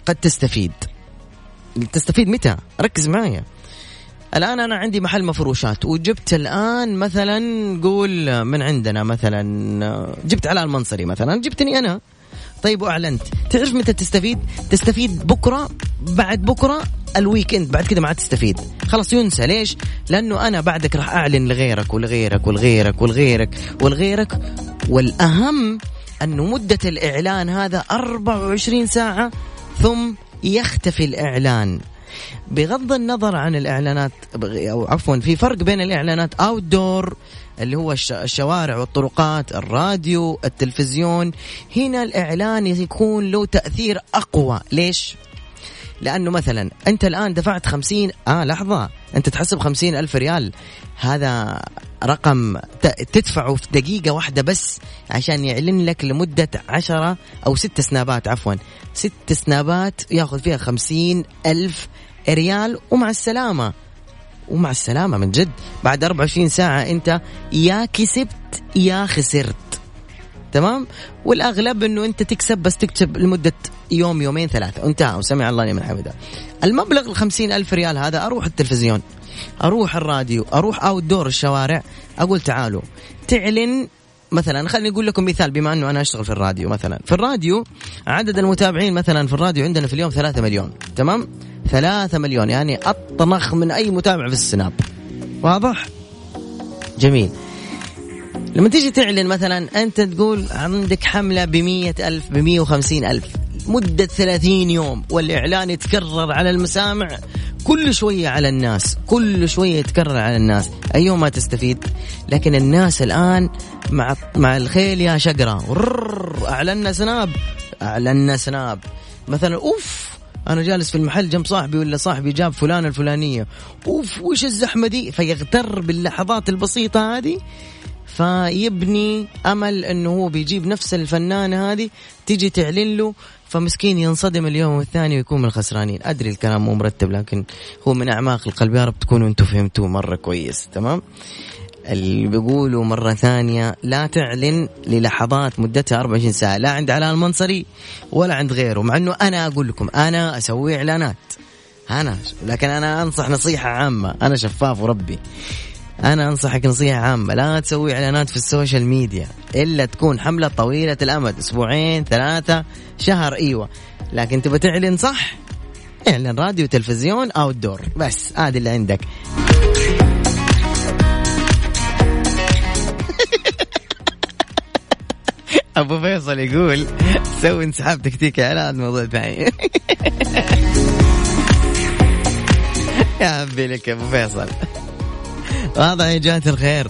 Speaker 1: قد تستفيد. تستفيد متى؟ ركز معايا. الآن أنا عندي محل مفروشات وجبت الآن مثلا قول من عندنا مثلا جبت علاء المنصري مثلا جبتني أنا. طيب وأعلنت. تعرف متى تستفيد؟ تستفيد بكرة بعد بكرة ال weekend بعد كذا ما عاد تستفيد. خلاص ينسى. ليش؟ لأنه أنا بعدك راح أعلن لغيرك ولغيرك ولغيرك ولغيرك ولغيرك. والأهم أنه مدة الإعلان هذا 24 ساعة ثم يختفي الإعلان بغض النظر عن الإعلانات أو عفوا في فرق بين الإعلانات outdoor اللي هو الشوارع والطرقات الراديو التلفزيون هنا الإعلان يكون له تأثير أقوى ليش؟ لأنه مثلا أنت الآن دفعت خمسين آه لحظة. أنت تحسب خمسين ألف ريال. هذا رقم تدفعه في دقيقة واحدة بس عشان يعلن لك لمدة عشرة أو ست سنابات عفوا. ست سنابات ياخذ فيها خمسين ألف ريال ومع السلامة. ومع السلامة من جد. بعد 24 ساعة أنت يا كسبت يا خسرت. تمام؟ والأغلب إنه أنت تكسب بس تكسب لمدة يوم يومين ثلاثة. انتهى وسمع الله لمن حمده. المبلغ الخمسين ألف ريال هذا أروح التلفزيون أروح الراديو أروح outdoor الشوارع أقول تعالوا. تعلن مثلا خليني أقول لكم مثال بما إنه أنا أشتغل في الراديو مثلا. في الراديو عدد المتابعين مثلا في الراديو عندنا في اليوم ثلاثة مليون. تمام؟ ثلاثة مليون يعني أطنخ من أي متابع في ال Snap. واضح؟ جميل. لما تيجي تعلن مثلا أنت تقول عندك حملة بمية ألف بمية وخمسين ألف. مدة ثلاثين يوم والإعلان يتكرر على المسامع. كل شوية على الناس كل شوية يتكرر على الناس. أيوم ما تستفيد. لكن الناس الآن مع مع الخيل يا شقرة. أعلنا سناب. أعلنا سناب. مثلا أوف أنا جالس في المحل جنب صاحبي ولا صاحبي جاب فلانة الفلانية. أوف وش الزحمة دي؟ فيغتر باللحظات البسيطة هذه. فيبني أمل إنه هو بيجيب نفس الفنانة هذه تيجي تعلن له فمسكين ينصدم اليوم والثاني ويكون من الخسرانين. أدري الكلام مو مرتب لكن هو من أعماق القلب. يا رب تكونوا أنتم فهمتوه مرة كويس تمام؟ اللي بيقولوا مرة ثانية لا تعلن للحظات مدتها 24 ساعة لا عند علاء المنصري ولا عند غيره مع إنه أنا أقول لكم أنا أسوي إعلانات. أنا لكن أنا أنصح نصيحة عامة أنا شفاف وربي. أنا أنصحك نصيحة عامة لا تسوي إعلانات في ال social media إلا تكون حملة طويلة الأمد أسبوعين ثلاثة شهر أيوه. لكن تبى تعلن صح اعلن راديو تلفزيون outdoor بس هذا اللي عندك. أبو فيصل يقول سوي انسحاب تكتيك إعلان موضوع ثاني. يا عمي لك يا أبو فيصل. واضح يا جماعة الخير؟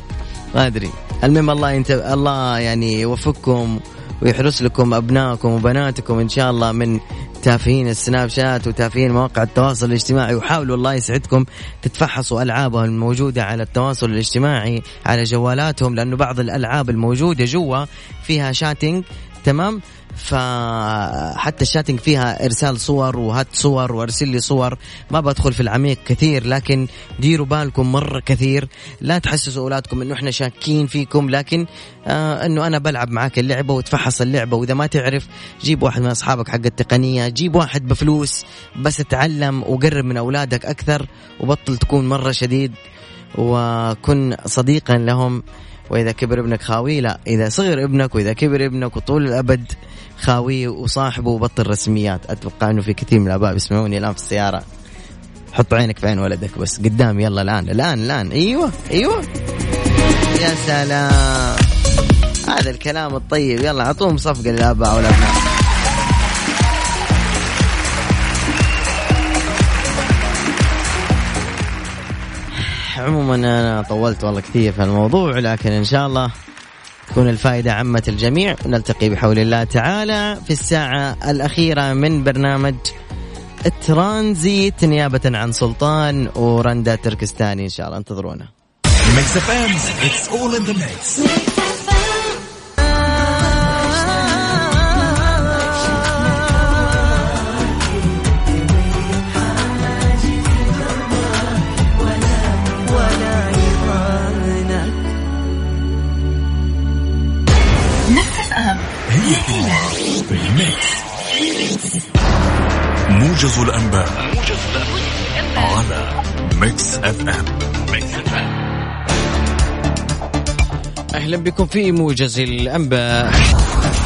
Speaker 1: ما أدري. المهم الله ينت... الله يعني يوفقكم ويحرس لكم أبنائكم وبناتكم إن شاء الله من تافهين السناب شات وتافهين مواقع التواصل الاجتماعي. وحاولوا الله يسعدكم تتفحصوا ألعابهم الموجودة على التواصل الاجتماعي على جوالاتهم لأنه بعض الألعاب الموجودة جوا فيها شاتنج تمام؟ فحتى الشاتنج فيها إرسال صور وهات صور وأرسل لي صور. ما بدخل في العميق كثير لكن ديروا بالكم مرة كثير. لا تحسسوا أولادكم إنه إحنا شاكين فيكم لكن آه إنه أنا بلعب معاك اللعبة وتفحص اللعبة. وإذا ما تعرف جيب واحد من أصحابك حق التقنية جيب واحد بفلوس بس اتعلم وقرب من أولادك أكثر وبطل تكون مرة شديد وكن صديقا لهم. وإذا كبر ابنك خاوي لا. إذا صغر ابنك وإذا كبر ابنك وطول الأبد خاويه وصاحبه وبطل رسميات. أتوقع إنه في كثير من الآباء بيسمعوني الآن في السيارة. حط عينك في عين ولدك بس. قدام يلا الآن الآن الآن. أيوه أيوه. يا سلام. هذا الكلام الطيب. يلا أعطوهم صفقة للآباء والأبناء. عموما أنا طولت والله كثير في الموضوع لكن إن شاء الله تكون الفائدة عمت الجميع. ونلتقي بحول الله تعالى في الساعة الأخيرة من برنامج الترانزيت نيابة عن سلطان ورندا تركستاني إن شاء الله. انتظرونا. بكم في موجز الأنباء.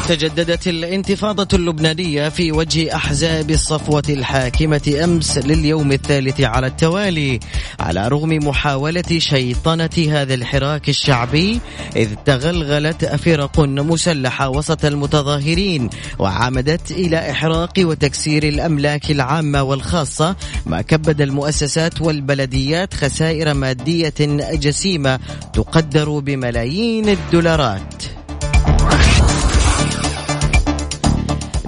Speaker 1: تجددت الانتفاضة اللبنانية في وجه أحزاب الصفوة الحاكمة أمس لليوم الثالث على التوالي. على رغم محاولة شيطنة هذا الحراك الشعبي إذ تغلغلت فرق مسلحة وسط المتظاهرين وعمدت إلى إحراق وتكسير الأملاك العامة والخاصة ما كبد المؤسسات والبلديات خسائر مادية جسيمة تقدر بملايين الدولارات.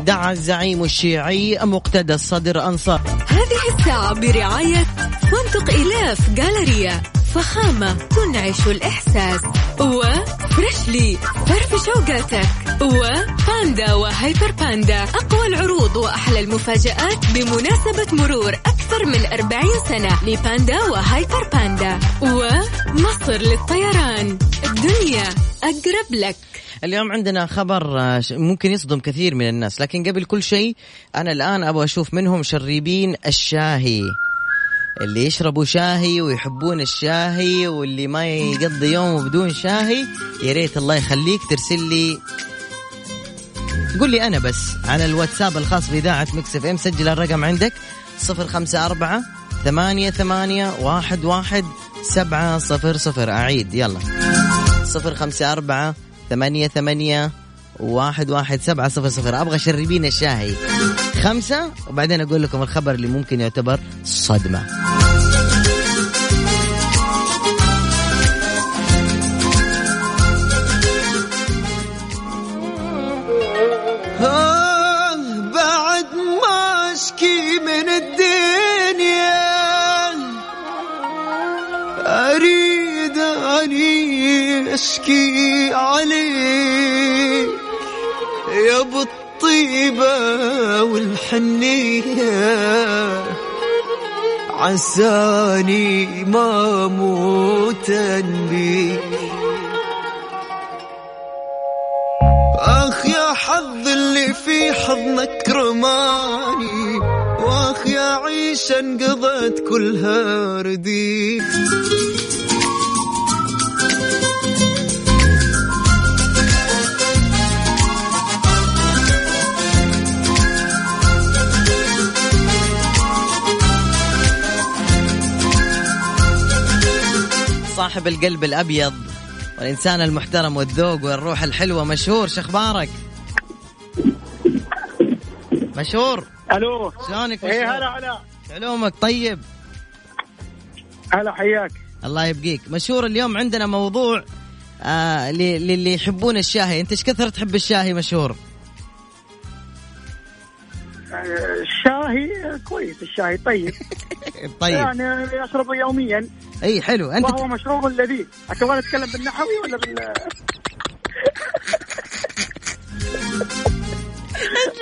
Speaker 1: دعا الزعيم الشيعي مقتدى الصدر أنصار.
Speaker 2: هذه الساعة برعاية فندق إلاف جالريا فخامة تنعش الإحساس وفريشلي فرف شوقاتك وباندا وهيبر باندا أقوى العروض وأحلى المفاجآت بمناسبة مرور أكثر من 40 سنة لباندا وهيبر باندا ومصر للطيران. الدنيا أقرب لك.
Speaker 1: اليوم عندنا خبر آه، ممكن يصدم كثير من الناس لكن قبل كل شيء أنا الآن أبغى أشوف منهم شريبين الشاهي. اللي يشربوا شاهي ويحبون الشاهي واللي ما يقضي يومه بدون شاهي يا ريت الله يخليك ترسل لي. قول لي أنا بس على الواتساب الخاص بإذاعة Mix FM سجل الرقم عندك. صفر خمسة أربعة ثمانية ثمانية واحد واحد سبعة صفر صفر. أعيد يلا. صفر خمسة أربعة ثمانية ثمانية واحد واحد سبعة صفر صفر. أبغى شربين الشاهي خمسة وبعدين أقول لكم الخبر اللي ممكن يعتبر صدمة. اشكي عليك يا ابو الطيبة والحنية عساني ما موتا بيك أخ يا حظ اللي في حضنك رماني وأخ يا عيشة انقضت كلها رديت صاحب القلب الأبيض والإنسان المحترم والذوق والروح الحلوة. مشهور شخبارك مشهور.
Speaker 4: ألو.
Speaker 1: شلونك؟
Speaker 4: إيه
Speaker 1: مشهور.
Speaker 4: هلا هلا.
Speaker 1: علومك طيب.
Speaker 4: هلا حياك.
Speaker 1: الله يبقيك. مشهور اليوم عندنا موضوع آه للي يحبون الشاهي. أنت إيش كثر تحب الشاهي مشهور؟
Speaker 4: الشاهي كويس الشاهي طيب.
Speaker 1: طيب.
Speaker 4: يعني اشربه يوميا.
Speaker 1: أي حلو. أنت
Speaker 4: وهو مشروب لذيذ. تبغى نتكلم بالنحوي ولا بال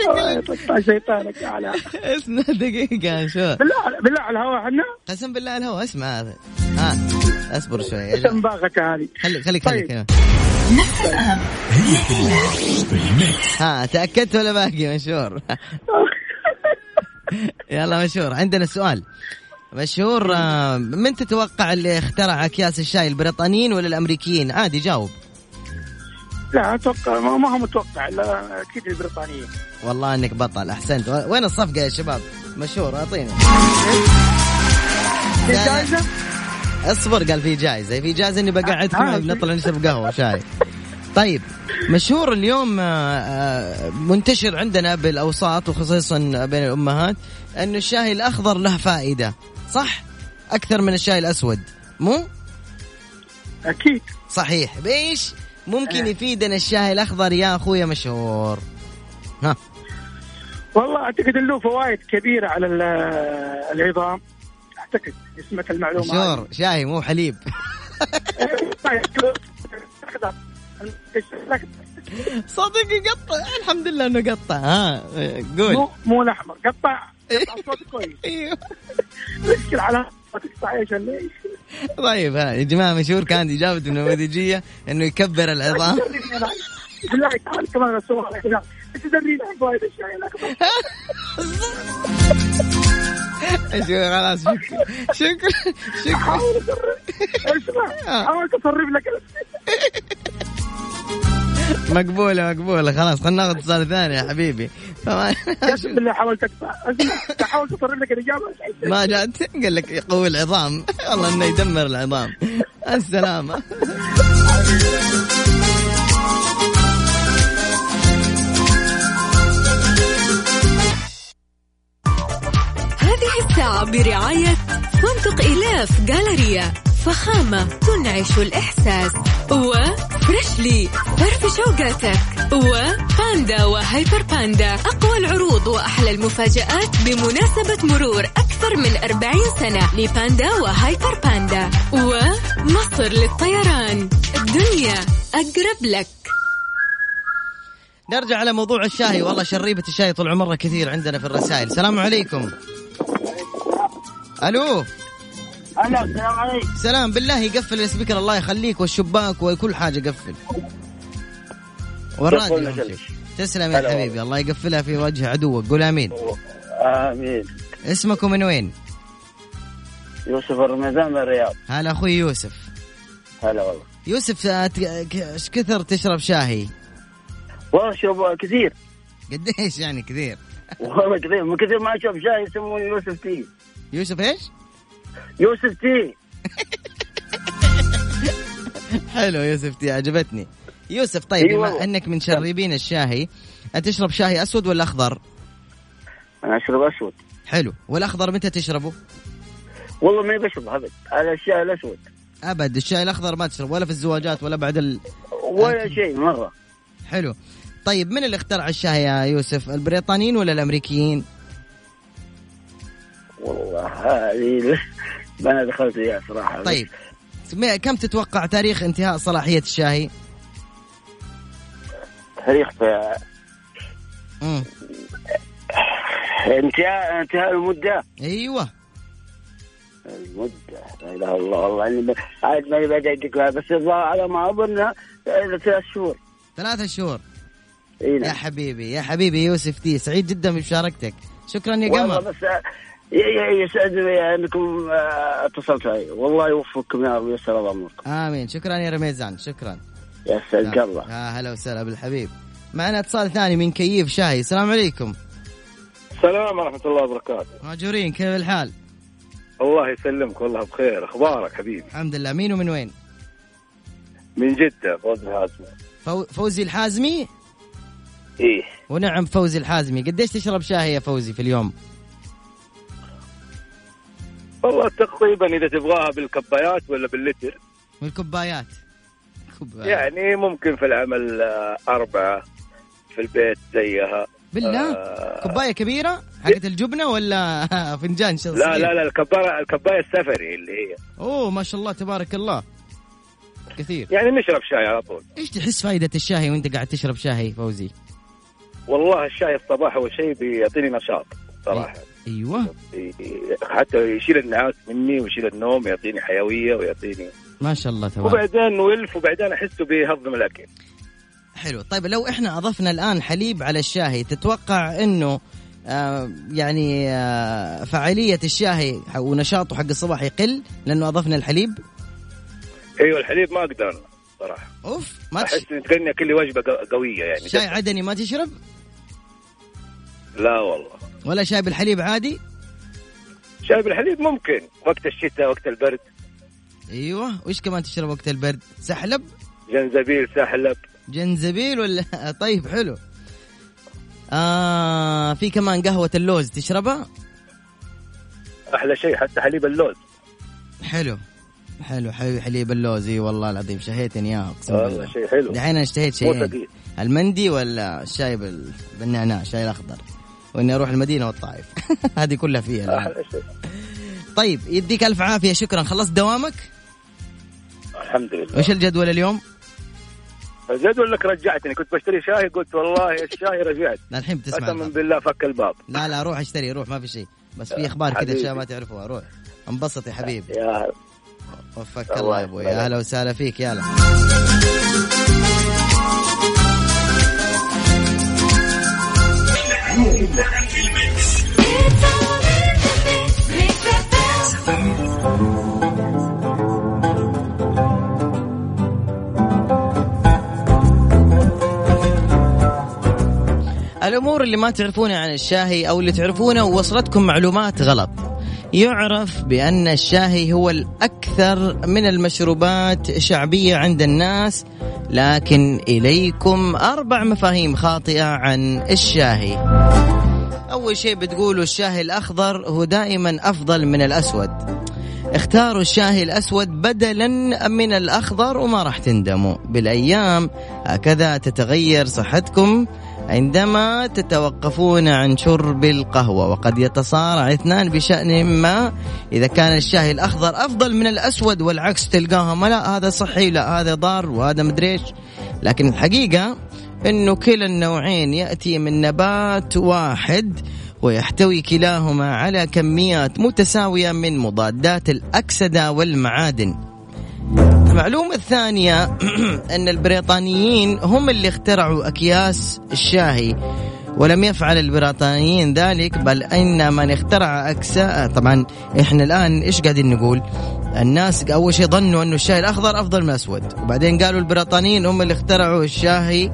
Speaker 4: يطلع شيطانك يا علاء.
Speaker 1: اسمع دقيقة شو؟
Speaker 4: بالله بالله على الهواء إحنا.
Speaker 1: قسم بالله الهوا اسمع هذا. ها اصبر شوي.
Speaker 4: إيش هذه؟
Speaker 1: خليك خليك
Speaker 4: طيب.
Speaker 1: خليك ها تأكدت ولا باقي؟ مشهور. يلا مشهور. عندنا سؤال. مشهور آه، من تتوقع اللي اخترع أكياس الشاي البريطانيين ولا الأمريكيين؟ عادي جاوب.
Speaker 4: لا أتوقع ما ما هو متوقع لا أكيد البريطانيين.
Speaker 1: والله إنك بطل أحسنت. وين الصفقة يا شباب؟ مشهور أعطيني.
Speaker 4: في جائزة؟
Speaker 1: اصبر قال في جائزة. في جائزة إني بقعدكم
Speaker 4: آه،
Speaker 1: بنطلع نشرب قهوة شاي. طيب مشهور اليوم آه، آه، منتشر عندنا بالأوساط وخصوصا بين الأمهات انه الشاي الأخضر له فائدة صح؟ أكثر من الشاي الأسود مو؟
Speaker 4: أكيد.
Speaker 1: صحيح. بإيش؟ ممكن
Speaker 4: آه.
Speaker 1: يفيدنا الشاي الأخضر يا أخويا مشهور. ها.
Speaker 4: والله أعتقد له فوائد كبيرة على ال- العظام. أعتقد اسمك المعلومة
Speaker 1: مشهور. شاي مو حليب. صدق يقطع الحمد لله إنه قطع. ها قول.
Speaker 4: مو مو الاحمر قطع. قطع صوت كويس.
Speaker 1: أيوه
Speaker 4: مشكلة على ليش
Speaker 1: طيب ها يا جماعة مشهور كانت اجابته النموذجية إنه يكبر العظام.
Speaker 4: بالله تعال كمان السؤال كذا أنت تدري عن فوائد الشاي
Speaker 1: خلاص شكرا شكرا شكرا.
Speaker 4: حاول اصرف لك.
Speaker 1: مقبولة مقبولة. خلاص خلينا ناخذ اتصال ثاني يا حبيبي. فما
Speaker 4: بالله حاولت اقطع اسمع حاولت اصرف لك الإجابة
Speaker 1: ما جات قال لك يقوي العظام. والله إنه يدمر العظام. السلامة.
Speaker 2: هذه الساعة برعاية فندق إلاف جالريا فخامة تنعش الإحساس. وفريشلي فرف شوقاتك. وباندا وهيبر باندا. أقوى العروض وأحلى المفاجآت بمناسبة مرور أكثر من 40 سنة لباندا وهيبر باندا. ومصر للطيران. الدنيا أقرب لك.
Speaker 1: نرجع على موضوع الشاي والله شريبة الشاي طول عمرنا كثير عندنا في الرسائل. السلام عليكم. ألو.
Speaker 4: هلا السلام عليكم.
Speaker 1: سلام. بالله يقفل السبيكر الله يخليك والشباك وكل حاجة قفل والراديو. تسلم يا حبيبي الله يقفلها في وجه عدوك. قول آمين.
Speaker 5: آمين.
Speaker 1: اسمكم من وين؟
Speaker 5: يوسف الرمضان من الرياض.
Speaker 1: هلا أخوي يوسف.
Speaker 5: هلا والله.
Speaker 1: يوسف إيش كثر تشرب شاي
Speaker 5: والله شوف كثير.
Speaker 1: قديش يعني كثير؟
Speaker 5: والله كثير. من كثير ما أشرب شاي يسموني يوسف tea
Speaker 1: يوسف إيش؟
Speaker 5: يوسف tea.
Speaker 1: حلو يوسف tea عجبتني. يوسف طيب
Speaker 5: إي
Speaker 1: بما. إنك من شريبين الشاي تشرب شاي أسود ولا أخضر؟
Speaker 5: أنا أشرب أسود.
Speaker 1: حلو. والأخضر متى تشربه؟
Speaker 5: والله ما بشرب أبد. على الشاي الأسود.
Speaker 1: أبد الشاي الأخضر ما تشرب ولا في الزواجات ولا بعد ال...
Speaker 5: ولا شيء مرة.
Speaker 1: حلو. طيب من اللي اخترع الشاي يا يوسف البريطانيين ولا الأمريكيين؟
Speaker 5: والله هذه أنا دخلت فيها صراحة.
Speaker 1: طيب. كم تتوقع تاريخ انتهاء صلاحية الشاي
Speaker 5: تاريخ في انتهاء انتهاء المدة؟
Speaker 1: أيوه.
Speaker 5: المدة؟ لا إله إلا الله والله إني عاد ماني بديتك بس على ما أظن ثلاث شهور.
Speaker 1: ثلاثة شهور.
Speaker 5: إي
Speaker 1: يا
Speaker 5: نعم
Speaker 1: حبيبي يا حبيبي يوسف دي سعيد جدا بمشاركتك. شكرا يا قمر.
Speaker 5: بس آه، ي- ي- يسعدني انكم آه، اتصلتوا علي. والله يوفقكم يا رب ويسر أموركم.
Speaker 1: آمين. شكرا يا رميزان شكرا.
Speaker 5: يا سعد الله.
Speaker 1: يا هلا وسهلا بالحبيب. معنا اتصال ثاني من كيف شاي السلام عليكم.
Speaker 6: السلام ورحمة الله وبركاته.
Speaker 1: ماجورين كيف الحال؟
Speaker 6: الله يسلمك والله بخير. أخبارك حبيبي؟
Speaker 1: الحمد لله. مين ومن وين؟
Speaker 6: من جدة فوز الهاشمي
Speaker 1: فو... فوزي الحازمي؟
Speaker 6: إيه.
Speaker 1: ونعم فوزي الحازمي. قديش تشرب شاي يا فوزي في اليوم؟
Speaker 6: والله تقريبا إذا تبغاها بالكبايات ولا باللتر.
Speaker 1: والكوبايات كوبايات.
Speaker 6: يعني ممكن في العمل آه، أربعة في البيت زيها.
Speaker 1: بالله؟
Speaker 6: آه،
Speaker 1: كوبايه كبيرة حقت الجبنة ولا فنجان شخصي
Speaker 6: لا لا لا الكباية الكباية السفري اللي هي.
Speaker 1: أوه ما شاء الله تبارك الله. كثير.
Speaker 6: يعني نشرب شاي على طول.
Speaker 1: إيش تحس فائده الشاي وأنت قاعد تشرب شاي فوزي؟
Speaker 6: والله الشاي الصباح أول شيء بيعطيني نشاط صراحة. أيوه. حتى يشيل النعاس مني ويشيل النوم يعطيني حيوية ويعطيني.
Speaker 1: ما شاء الله تبارك.
Speaker 6: وبعدين ولف وبعدين أحسه بيهضم الأكل.
Speaker 1: حلو. طيب لو إحنا أضفنا الآن حليب على الشاي تتوقع إنه آه يعني آه فعاليه الشاي ونشاطه حق الصباح يقل لأنه أضفنا الحليب؟
Speaker 6: أيوه الحليب ما أقدر أنا صراحة.
Speaker 1: أوف ما.
Speaker 6: أحس ان كاني كل وجبة قو- قوية يعني.
Speaker 1: شاي. عدني ما تشرب؟
Speaker 6: لا والله.
Speaker 1: ولا شاي بالحليب عادي؟
Speaker 6: شاي بالحليب ممكن. وقت الشتاء وقت البرد.
Speaker 1: أيوه. وش كمان تشرب وقت البرد؟ سحلب؟
Speaker 6: جنزبيل سحلب.
Speaker 1: جنزبيل ولا؟ طيب حلو. آه في كمان قهوة اللوز تشربها؟
Speaker 6: أحلى شيء حتى حليب اللوز.
Speaker 1: حلو. حلو حلو حليب اللوز. إي والله العظيم شهيتني اياه اقسم
Speaker 6: والله شيء حلو.
Speaker 1: دحين أنا اشتهيت شيئين.
Speaker 6: ثقيل
Speaker 1: المندي ولا الشاي بال... بالنعناع الشاي الأخضر؟ وإني أروح المدينة والطائف. هذه كلها فيها طيب يديك ألف عافية شكرا. خلصت دوامك؟
Speaker 6: الحمد لله.
Speaker 1: وش الجدول اليوم؟
Speaker 6: الجدول لك رجعتني. كنت بشتري شاي قلت والله الشاي رجعت.
Speaker 1: الحين بتسمع
Speaker 6: قسما. بالله فك الباب.
Speaker 1: لا لا روح اشتري روح ما في شيء. بس في أخبار كذا. اشياء ما تعرفوها. روح. انبسط يا حبيبي.
Speaker 6: يا
Speaker 1: وفقك
Speaker 6: الله
Speaker 1: يا أبوي. يا
Speaker 6: يسلمك.
Speaker 1: هلا وسهلا فيك. يلا. الأمور اللي ما تعرفونها عن الشاهي أو اللي تعرفونه ووصلتكم معلومات غلط. يعرف بأن الشاهي هو الأكثر من المشروبات شعبية عند الناس لكن إليكم أربع مفاهيم خاطئة عن الشاهي. أول شيء بتقولوا الشاهي الأخضر هو دائما أفضل من الأسود. اختاروا الشاهي الأسود بدلا من الأخضر وما راح تندموا. بالأيام هكذا تتغير صحتكم عندما تتوقفون عن شرب القهوة. وقد يتصارع اثنان بشأن ما. إذا كان الشاي الأخضر أفضل من الأسود والعكس تلقاهم لا هذا صحي لا هذا ضار وهذا مدريش لكن الحقيقة أنه كلا النوعين يأتي من نبات واحد ويحتوي كلاهما على كميات متساوية من مضادات الأكسدة والمعادن المعلومة الثانية أن البريطانيين هم اللي اخترعوا أكياس الشاهي ولم يفعل البريطانيين ذلك بل إن من اخترع اكساء طبعا إحنا الآن إيش قاعدين نقول؟ الناس أول شيء ظنوا أنه الشاي الأخضر أفضل من الأسود، وبعدين قالوا البريطانيين هم اللي اخترعوا الشاهي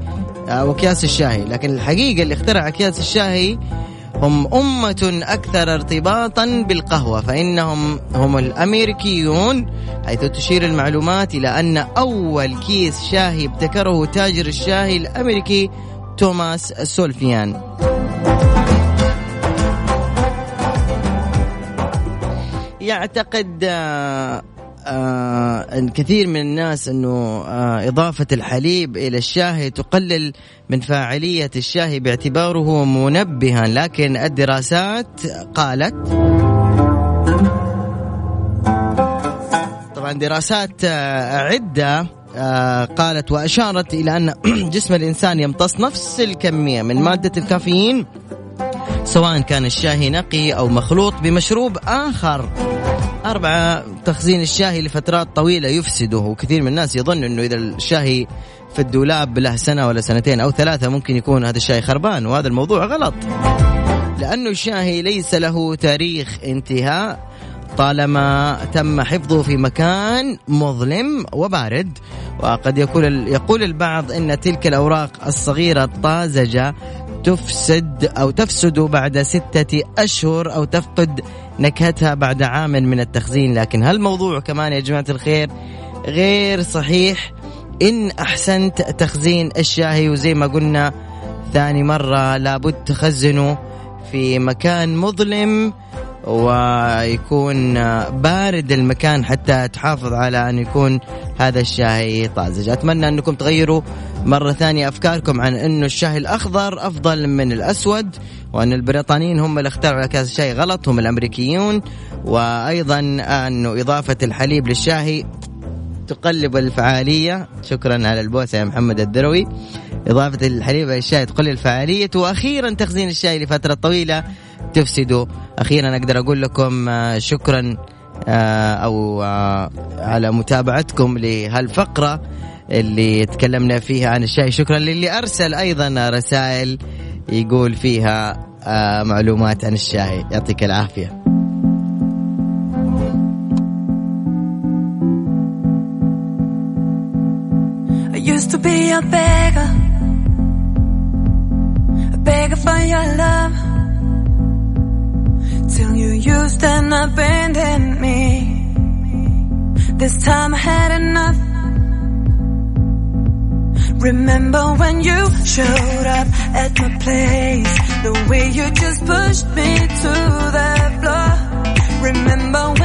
Speaker 1: أو اكياس الشاي، لكن الحقيقة اللي اخترع أكياس الشاي هم أمة أكثر ارتباطا بالقهوة فإنهم هم الأمريكيون حيث تشير المعلومات إلى أن أول كيس شاهي ابتكره تاجر الشاهي الأمريكي توماس سولفيان. يعتقد آه، الكثير من الناس إنه آه إضافة الحليب إلى الشاي تقلل من فاعلية الشاي باعتباره منبها. لكن الدراسات قالت طبعا دراسات آه عدة آه قالت وأشارت إلى أن جسم الإنسان يمتص نفس الكمية من مادة الكافيين سواء كان الشاي نقي أو مخلوط بمشروب آخر. أربعة تخزين الشاهي لفترات طويلة يفسده. وكثير من الناس يظن أنه إذا الشاهي في الدولاب له سنة ولا سنتين أو ثلاثة ممكن يكون هذا الشاي خربان وهذا الموضوع غلط. لأنه الشاهي ليس له تاريخ انتهاء طالما تم حفظه في مكان مظلم وبارد. وقد يقول يقول البعض إن تلك الأوراق الصغيرة الطازجه تفسد أو تفسد بعد ستة أشهر أو تفقد نكهتها بعد عام من التخزين. لكن هالموضوع كمان يا جماعة الخير غير صحيح. إن أحسنت تخزين الشاهي وزي ما قلنا ثاني مرة لابد تخزنه في مكان مظلم ويكون بارد المكان حتى تحافظ على أن يكون هذا الشاي طازج. أتمنى أنكم تغيروا مرة ثانية أفكاركم عن أنه الشاي الأخضر أفضل من الأسود وأن البريطانيين هم اللي اخترعوا كاس الشاي غلط هم الأمريكيون وأيضا أنه إضافة الحليب للشاي تقلب الفعالية. شكرا على البوسة يا محمد الدروي. إضافة الحليب للشاي تقلل الفعالية وأخيرا تخزين الشاي لفترة طويلة تفسده. أخيرا أقدر أقول لكم آه، شكرا آه، أو آه، على متابعتكم لهالفقرة. اللي تكلمنا فيها عن الشاي شكرا للي أرسل أيضا رسائل يقول فيها معلومات عن الشاي يعطيك العافية used to be a beggar, a beggar for your love. Till you used and abandoned me. This time I had enough. Remember when you showed up at my place, the way you just pushed me to the floor. Remember